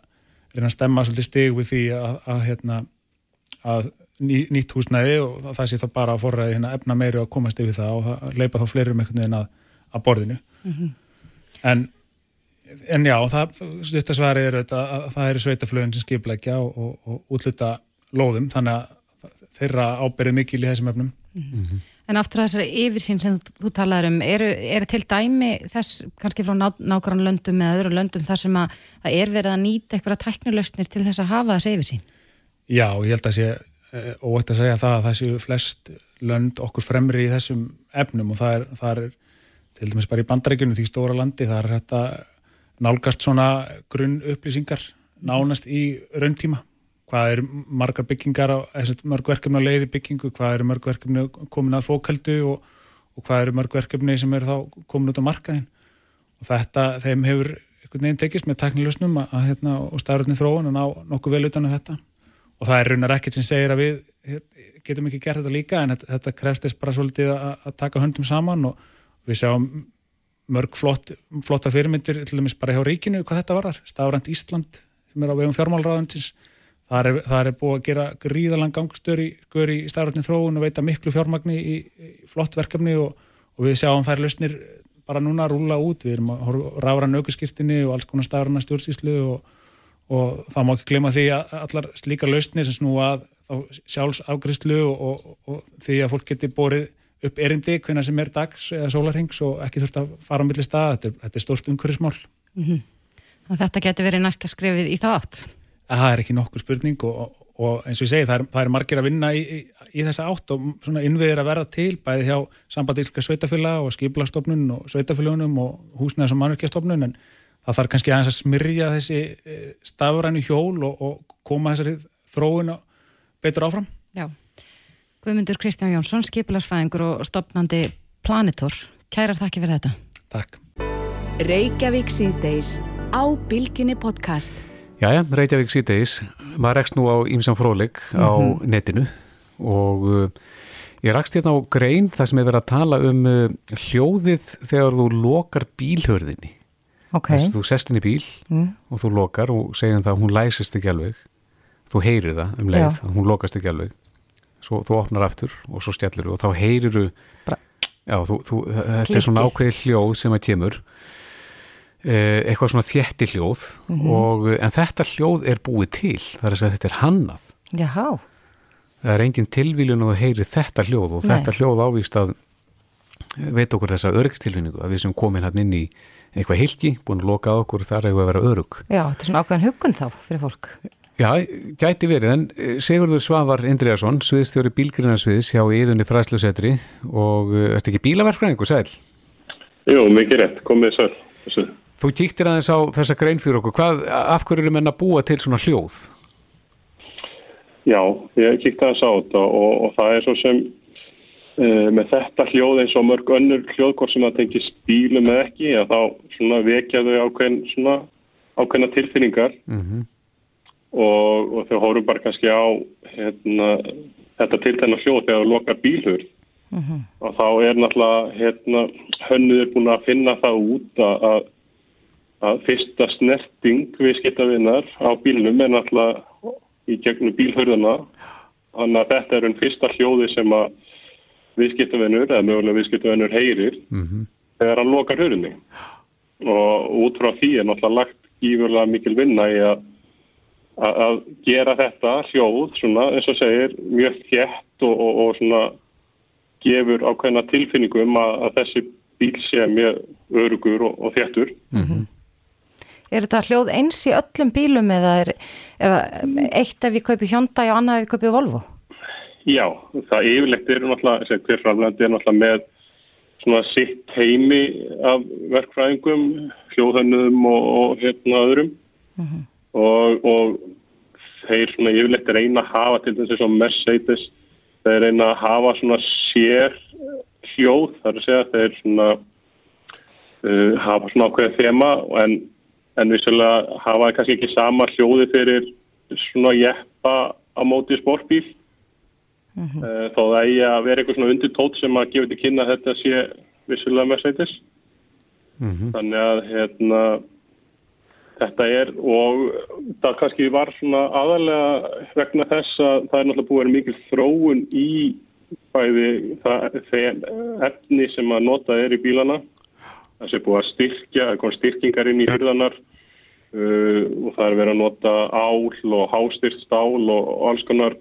reyna að stemma svolítið stig við því að, að hérna að ný, nýtt húsnæði og það, það sé þá bara að forra hérna, efna meiri að komast yfir það og það leipa þá fleirum einhvern veginn að, að borðinu mm -hmm. en, en já, það stuttasvarið er þetta að það eru sveitaflögin sem skipleikja og, og, og útluta lóðum, þannig að þeirra ábyrðið mikil í þessum efnum mm -hmm. En aftur þessari yfirsýn sem þú, þú talaður um, eru, eru til dæmi þess kannski frá ná, nákvæmlega löndum eða öðru löndum þar sem að það er verið að nýta eitthvað tæknilöstnir til þess að hafa þessi yfirsýn? Já, ég held að sé eh, óvægt að segja það að það séu flest lönd okkur fremri í þessum efnum og það er, það er til dæmis bara í bandaríkjunum því stóra landi það er þetta nálgast svona grunn upplýsingar nánast í rauntíma hvað eru margar byggingar á, mörg verkefni á leiði byggingu, hvað eru mörg verkefni komin að fókaldu og, og hvað eru mörg verkefni sem eru þá komin út á markaðin og þetta, þeim hefur einhvern veginn tekist með teknilusnum að, að hérna, og stafröðni þróun og ná nokkuð vel utan á þetta. Og það er raunar ekkert sem segir að við getum ekki gert þetta líka en þetta, þetta krefstist bara svolítið að, að taka höndum saman og við sjáum mörg flott, flotta fyrirmyndir til dæmis bara hjá ríkinu hvað þetta varðar, stafrænt Ísland sem er á vegum fjármálraðansins Það er, það er búið að gera gríðalang gangstöður í, í starfrættin þróun og veita miklu fjármagni í, í flott verkefni og, og við sjáum þær lausnir bara núna að rúla út. Við erum að rára naukuskirtinni og alls konar starfræna stjórnsýslu og, og það má ekki glema því að allar slíka lausnir sem snú að sjálfsafgristlu og, og því að fólk geti borið upp erindi hvernig sem er dags eða sólarhengs og ekki þurft að fara á milli stað. Þetta er, þetta er stórst umhverfismál. Mm -hmm. Þetta getur verið næsta skrifið í þátt það er ekki nokkur spurning og, og eins og ég segi það er, það er margir að vinna í, í, í þessa átt og svona innviðir að verða til bæði hjá sambandilska sveitafélag og skiplastofnun og sveitafélagunum og húsnæðis og mannverkjastofnun en það þarf kannski aðeins að smyrja þessi e, stafrænu hjól og, og koma þessari þróun betur áfram. Já, Guðmundur Kristján Jónsson, skipilagsfræðingur og stopnandi Planitor. Kærar þakki fyrir þetta. Takk. Reykjavík síðdeis á Bilginni podcast. Jæja, Reykjavík síðdeis, maður rekst nú á Ímsan Frólik á mm -hmm. netinu og uh, ég rakst hérna á grein þar sem er verið að tala um uh, hljóðið þegar þú lokar bílhörðinni. Ok. Þess að þú sest inn í bíl mm. og þú lokar og segjum það að hún læsist ekki alveg. Þú heyrir það um leið, Já. hún lokast ekki alveg. Svo þú opnar aftur og svo stjallir þú og þá heyrir þú, Já, þú, þú þetta Klikki. er svona ákveði hljóð sem að kemur eitthvað svona þjætti hljóð mm -hmm. og, en þetta hljóð er búið til þar er að þetta er hannað Jáhá það er engin tilvílun að heyri þetta hljóð og Nei. þetta hljóð ávist að veit okkur þessa öryggstilvinningu að við sem komin hann inn í eitthvað hilki, búin að loka á okkur þar hefur að vera örygg Já, þetta er svona ákveðan hugun þá fyrir fólk Já, gæti verið, en eh, Sigurður Svavar Indriðarsson, sviðstjóri bílgrinnarsviðs hjá Íðunni fræslusetri og eh, ert ekki bílaverkfræðingu, sæl? Jú, mikið rétt, komið sæl Þú kíktir aðeins á þessa grein fyrir okkur. Hvað, af hverju eru menna að búa til svona hljóð? Já, ég kíkti aðeins á þetta og, og það er svo sem uh, með þetta hljóð eins og mörg önnur hljóðkort sem að tengi stílu með ekki að þá svona vekja þau ákveðin, svona, ákveðina tilfinningar mm -hmm. og, og þau hórum bara kannski á hérna, þetta til þennan hljóð þegar þú lokar bílhurð mm -hmm. og þá er náttúrulega hérna, hönnuður búin að finna það út að að fyrsta snerting við skiptavinnar á bílnum er náttúrulega í gegnum bílhörðuna þannig að þetta er einn fyrsta hljóði sem að viðskiptavinnur eða mögulega viðskiptavinnur heyrir mm -hmm. þegar hann lokar hörðunni og út frá því er náttúrulega lagt ífurlega mikil vinna í að, að gera þetta hljóð svona eins og segir mjög þjætt og, og, og svona gefur ákveðna tilfinningum að, að þessi bíl sé mjög örugur og, og þjættur mm -hmm. Er þetta hljóð eins í öllum bílum eða er, er eitt ef við kaupum Hyundai og annað ef við kaupum Volvo? Já, það yfirlegt er náttúrulega, hver framlegandi er náttúrulega með svona sitt heimi af verkfræðingum, hljóðhönnum og, og hérna öðrum mhm. -huh. og, og þeir svona yfirlegt eina að hafa til þess að Mercedes, þeir reyna að hafa svona sér hljóð, þar að segja þeir svona uh, hafa svona ákveðið þema en en vissulega hafa kannski ekki sama hljóði fyrir svona jeppa á móti sportbíl mm -hmm. þó það eigi að vera eitthvað svona undir tótt sem að gefa til kynna að þetta sé vissulega Mercedes mm -hmm. þannig að hérna þetta er og það kannski var svona aðalega vegna þess að það er náttúrulega búið að vera mikil þróun í bæði það, efni sem að nota er í bílana það sé búið að styrkja, það kom styrkingar inn í hyrðanar uh, og það er verið að nota ál og hástyrst ál og, og alls konar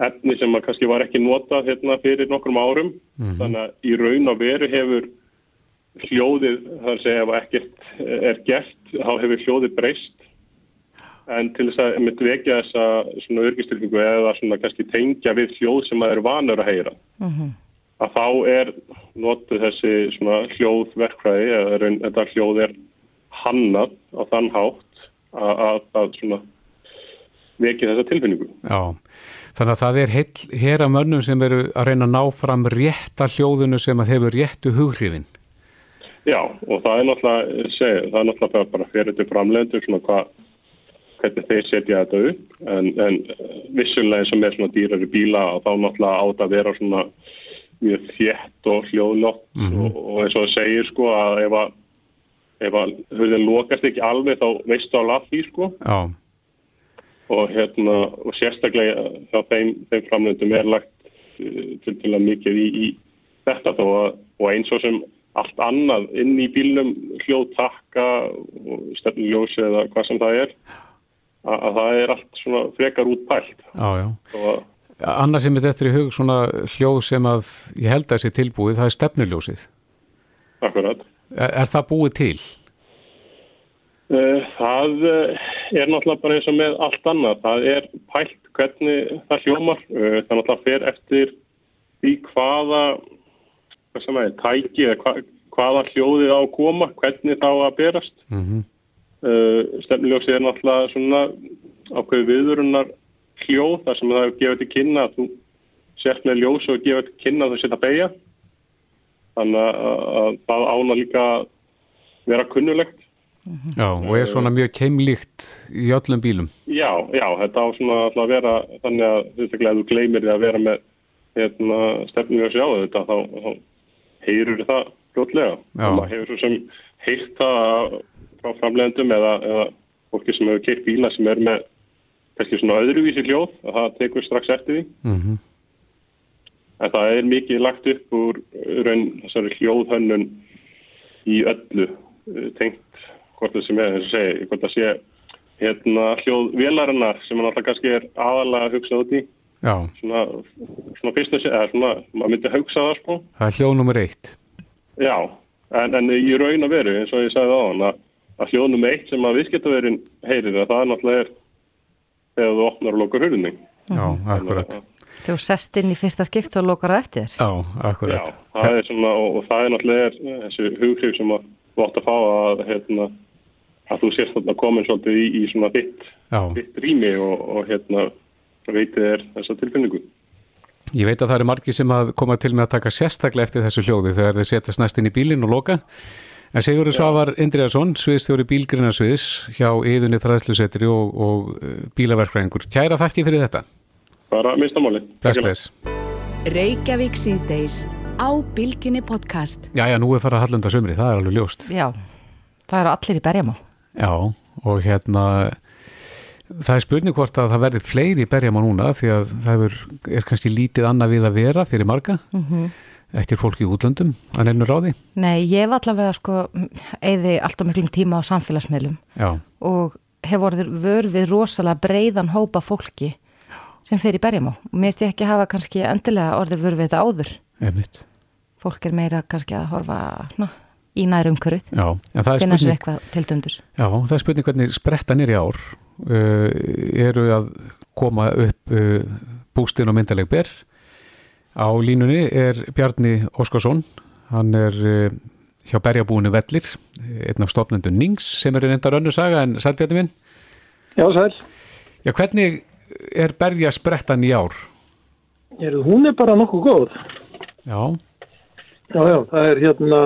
efni sem að kannski var ekki notað hérna fyrir nokkrum árum. Þannig að í raun og veru hefur hljóðið, það er að segja ef ekkert er gert þá hefur hljóðið breyst. En til þess að myndi vekja þessa svona örgistilfingu eða svona kannski tengja við hljóð sem að er vanur að heyra að þá er notuð þessi hljóðverkfræði eða þetta hljóð er hannað á þann hátt að, að, að vekja þessa tilfinningu. Já, þannig að það er hér af mönnum sem eru að reyna að ná fram rétta hljóðinu sem að hefur réttu hughrifin. Já, og það er náttúrulega, segi, það er náttúrulega bara fyrir til framlegendur svona hvað, hvernig þeir setja þetta upp, en, en vissulega eins og með svona dýrari bíla og þá náttúrulega átt að vera svona mjög þjætt og hljóðlott mm -hmm. og, og eins og það segir sko að ef að, ef að hurðin lokast ekki alveg þá veistu á því sko. Já. Og hérna, og sérstaklega þá þeim, þeim framlendum er lagt uh, til til að mikið í, í þetta þó að, og eins og sem allt annað inn í bílnum hljóðtakka og stefnuljósi eða hvað sem það er að, að það er allt svona frekar út pælt. Já, Annars sem þetta er í hug svona hljóð sem að ég held að þessi tilbúið, það er stefnuljósið. Akkurat. Er, er það búið til? Uh, það uh, er náttúrulega bara eins og með allt annað. Það er pælt hvernig það hljómar. Uh, það náttúrulega fer eftir því hvaða hvað sem er, tæki eða hva, hvaða hljóðið á koma, hvernig þá að berast. Mm -hmm. Stefnuljósið er náttúrulega svona ákveðu viðurunar hljóð þar sem það hefur gefið til kynna að þú sért með ljós og gefið til kynna að þú setja beigja þannig að það ána líka vera kunnulegt Já, og er svona mjög keimlíkt í öllum bílum. Já, já, þetta á svona að vera þannig að þú, þú gleymir því að vera með hérna, stefnum og sjá þetta þá, þá heyrur það fljótlega. Og maður hefur svo sem heilt það frá framlegendum eða, eða fólki sem hefur keitt bíla sem er með kannski svona öðruvísi hljóð að það tekur strax eftir því mm -hmm. en það er mikið lagt upp úr raun þessari hljóðhönnun í öllu tengt hvort það sem er þess að segja, hvort það sé hérna hljóðvélarinnar sem hann alltaf kannski er aðalega að hugsa út í Já. svona, svona fyrst að segja, eða svona maður myndi hugsa það sko Það er hljóð nummer eitt Já, en, en í raun að veru eins og ég sagði á hann að, að hljóð nummer eitt sem að viðskiptaverin heyrir það, það er náttúrulega er þegar þú opnar og lokar hurðinni. Já, akkurat. Þú sest inn í fyrsta skipt og lokar á eftir þér. Já, akkurat. Já, það er svona, og, og það er náttúrulega er, þessi hughrif sem að þú átt að fá að, hérna, að þú sést þarna komin svolítið í, í svona þitt, þitt rými og, og hérna veitið er þessa tilfinningu. Ég veit að það eru margi sem að koma til með að taka sérstaklega eftir þessu hljóði þegar þeir setjast næst inn í bílinn og loka. En Sigurður Svavar Indriðarsson, sviðstjóri bílgrinnarsviðs hjá Íðunni Þræðslusetri og, og bílaverkvæðingur. Kæra þakki fyrir þetta. Bara minnstamáli. Bless, bless. Reykjavík síðdeis á Bilginni podcast. Já, já, nú er farað hallunda sömri, það er alveg ljóst. Já, það eru allir í berjamá. Já, og hérna, það er spurning hvort að það verði fleiri í berjamá núna því að það er, er kannski lítið annað við að vera fyrir marga. Mhm. Mm eftir fólki í útlöndum að nefnur ráði? Nei, ég hef allavega sko eði alltaf miklum tíma á samfélagsmiðlum Já. og hef vorið vörfið rosalega breiðan hópa fólki sem fer í berjum á og mér veist ég ekki hafa kannski endilega orðið vörfið þetta áður Einmitt. fólk er meira kannski að horfa ná, í nærum körð finna sér eitthvað til dundus Já, það er spurning hvernig sprettan er í ár uh, eru að koma upp uh, bústin og myndaleg ber Á línunni er Bjarni Óskarsson, hann er uh, hjá berjabúinu Vellir, einn af stofnendu Nings sem er reyndar önnu saga en sæl Bjarni minn? Já, sæl. Já, hvernig er berja sprettan í ár? Er, hún er bara nokkuð góð. Já. Já, já, það er hérna,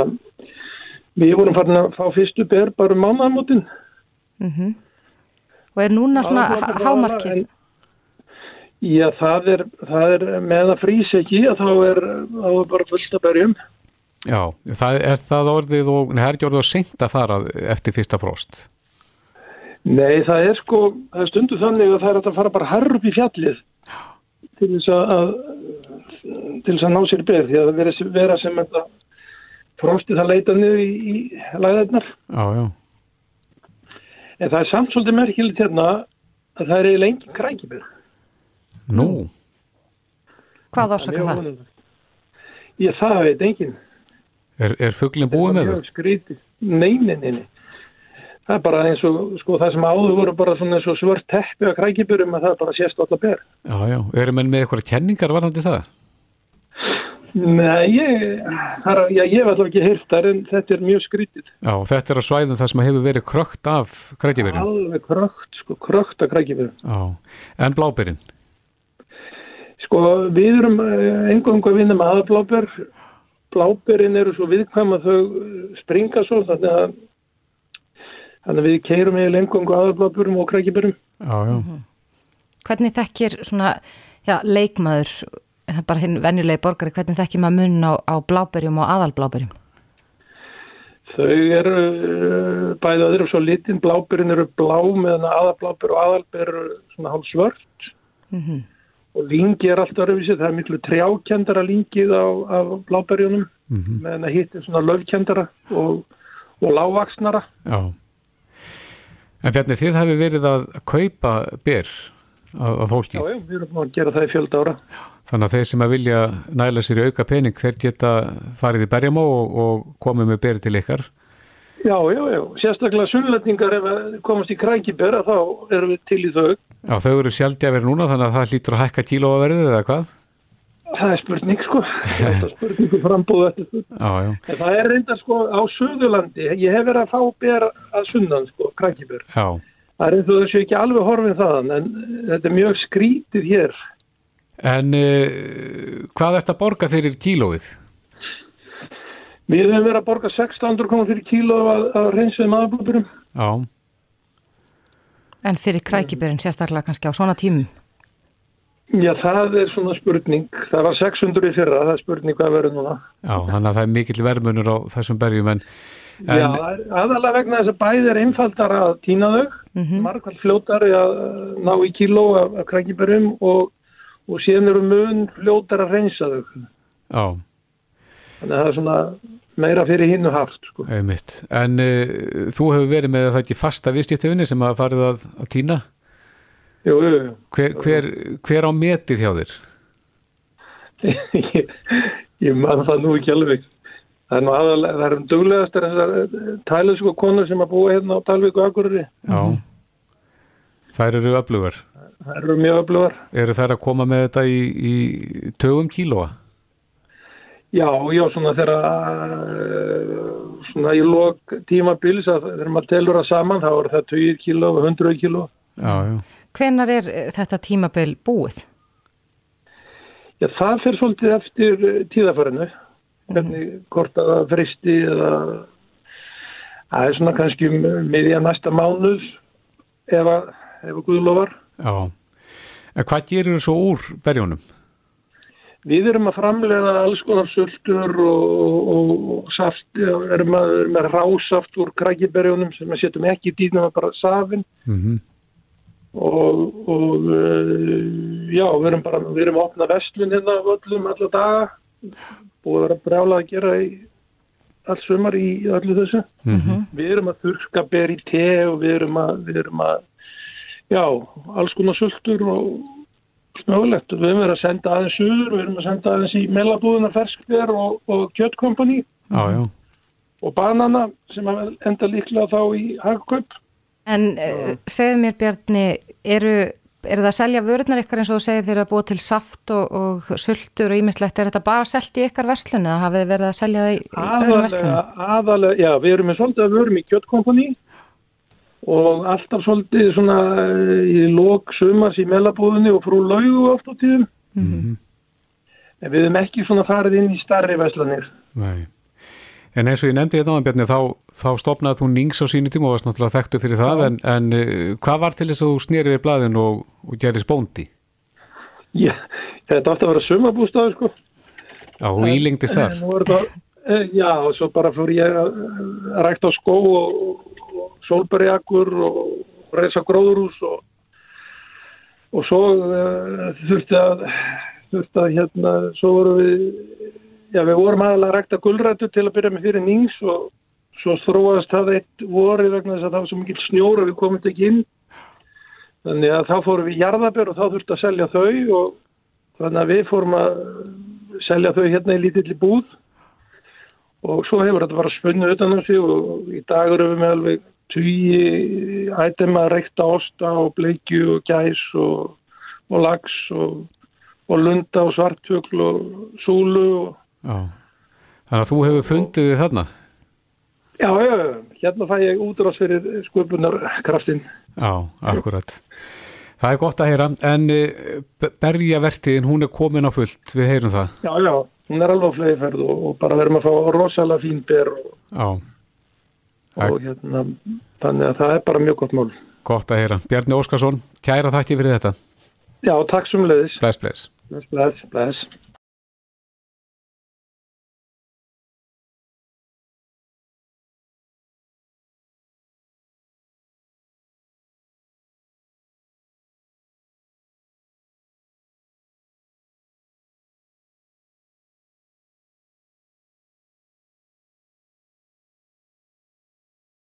við vorum farin að fá fyrstu ber bara um mánaðamótin. Mm -hmm. Og er núna svona hámarkið? Já, það er, það er með að frýs ekki að þá er, þá er bara fullt að berjum. Já, það er það orðið og, er orðið að sengta fara eftir fyrsta frost? Nei, það er sko, það er stundu þannig að það er að fara bara herr upp í fjallið til þess að, til þess að ná sér berð, því að það vera, vera sem þetta frostið það leita niður í, í lagðarnar. Já, já. En það er samt svolítið merkilegt hérna að það er eiginlega engin krækibyrð. Nú? Hvað ásaka það? Ég það veit enginn. Er, er fugglin búið með það? Skrítið. Nei, nei, nei, nei. Það er bara eins og, sko, það sem áður voru bara svona eins og svört teppi að krækiburum að það bara sést alltaf ber. Já, já. Erum enn með eitthvað kenningar varðandi það? Nei, ég, það er, já, ég hef alltaf ekki heyrt þar en þetta er mjög skrítið. Já, þetta er að svæðum það sem hefur verið krökt af krækiburum. Alveg krökt, sko, krökt af krækiburum. Já, en blábyrinn? Sko, við erum einhverjum að vinna með aðblábær. Blábyrinn eru svo viðkvæm að þau springa svo, þannig að Þannig að við keirum í lengungu aðarbláburum og já. Mm -hmm. Hvernig þekkir svona, já, leikmaður, bara hinn venjulegi borgari, hvernig þekkir maður mun á, á bláburjum og aðalbláburjum? Þau eru bæðið öðrum svo litin, bláburinn eru blá meðan aðalblábur og aðalbur eru svona hálf svört. Mm -hmm. Og lingi er alltaf öðruvísið, það er miklu trjákendara lingið á, á bláburjunum, mm -hmm. meðan það hittir svona löfkendara og, og lágvaksnara. Já. En Bjarni, þið hefur verið að kaupa ber af fólki. Já, já, við erum að gera það í fjölda ára. Þannig að þeir sem að vilja næla sér í auka pening, þeir geta farið í berjamó og, og komið með ber til ykkar. Já, já, já. Sérstaklega sunnletningar ef við komast í krækibera þá erum við til í þau. Já, þau eru sjálfdjafir núna þannig að það hlýtur að hækka kílóaverðið eða hvað? Það er spurning sko, það er spurningu frambúðu eftir já. En það er reynda sko á Suðurlandi, ég hef verið að fá ber að sunnan sko, krækibur. Já. Það er eins og þessu ekki alveg horfið þaðan, en þetta er mjög skrítið hér. En uh, hvað ert að borga fyrir kílóið? Við hefum verið að borga 600 krónur fyrir kílóið að, að reynsuðum aðblóðurum. Já. En fyrir krækiburinn sérstaklega kannski á svona tímum? Já, það er svona spurning. Það var 600 í fyrra, það er spurning hvað verður núna. Já, þannig að það er mikill verðmunur á þessum berjum, en... en... Já, aðalega vegna þess að bæði er einfaldar að týna þau, mm -hmm. margvall fljótar að ná í kíló af, af krækiberjum og, og síðan eru mun fljótar að reynsa þau. Já. Þannig að það er svona meira fyrir hinn og haft, sko. En uh, þú hefur verið með það ekki fasta vistjættifinni sem að farið að, að týna? Jú, jú, jú. Hver, hver, hver á metið hjá þér? ég, ég man það nú ekki alveg. Það er nú aðalega, það er um duglegast þessar tælusku konur sem að búa hérna á Talvíku Akureyri. Já, þær eru öflugar. Þær eru mjög öflugar. Eru þær að koma með þetta í, í tögum kílóa? Já, já, svona þegar svona í lok tímabils að þegar maður telur það saman þá er það 20 kíló og 100 kíló. Já, já. Hvenar er þetta tímabil búið? Já, það fyrir svolítið eftir tíðafærinu. Hvernig mm. hvort að það fristi eða það er svona kannski miðja næsta mánuð ef að, ef að Guðlofar. Já, en hvað gerir þú svo úr berjónum? Við erum að framlega alls konar söldur og, og, og saft, erum að, erum að rásaft úr krækiberjónum sem við setjum ekki í dýnum að bara safin. Mm og, og já, við erum bara við erum að opna vestlun hérna öllum alla daga og við erum að brjála að gera í alls sumar í öllu þessu mm -hmm. við erum að þurka ber í te og við erum að, við erum að já, alls konar sultur og snögulegt við erum verið að senda aðeins suður, við erum að senda aðeins í mellabúðuna ferskver og, og kjöttkompani og banana sem enda líklega þá í hagkaup. En uh, segðu mér Bjarni, eru, eru það að selja vörurnar ykkar eins og þú segir þeir eru að búa til saft og, og sultur og ímislegt, er þetta bara selt í ykkar verslun eða hafið þið verið að selja það í öðrum verslunum? Aðalega, já, við erum með svolítið að vörum í kjöttkompani og alltaf svolítið svona í lók sumars í mellabúðinni og frú laugu oft á tíðum. Mm -hmm. En við erum ekki svona farið inn í starri verslunir. Nei. En eins og ég nefndi þetta á Bjarni, þá, þá stopnaði þú nýngs á sínu tíma og varst náttúrulega þekktu fyrir það, en, en uh, hvað var til þess að þú snýrið við blæðin og, og gerðist bóndi? Já, þetta átti að vera sumabústaður, sko. Já, og ílingdist þar? Eh, já, og svo bara fór ég að rækta á skó og sólberjakur og reysa gróðurús og, og svo uh, þurfti að, þurfti að, hérna, svo voru við Já, við vorum aðalega að rækta gullrættu til að byrja með fyrir nýns og svo þróast það eitt voru vegna þess að það var svo mikil snjóra við komum ekki inn. Þannig að þá fórum við jarðabér og þá þurfti að selja þau og, þannig að við fórum að selja þau hérna í lítilli búð og svo hefur þetta bara spunnið utan um sig og í dag eru við með alveg tugi ætema reykta osta og bleikju og gæs og, og lags og, og lunda og svartfjögl og súlu og... Já, þannig að þú hefur fundið þið þarna? Já, já, hérna fæ ég útrás fyrir sköpunarkraftin. Já, akkurat. Það er gott að heyra, en eh, berjavertiðin, hún er komin á fullt, við heyrum það. Já, já, hún er alveg fleiðferð og, og bara verðum að fá rosalega fín ber og, og hérna, þannig að það er bara mjög gott mál. Gott að heyra. Bjarni Óskarsson, kæra þakki fyrir þetta. Já, takk sem leiðis. Bless, bless. Bless, bless, bless.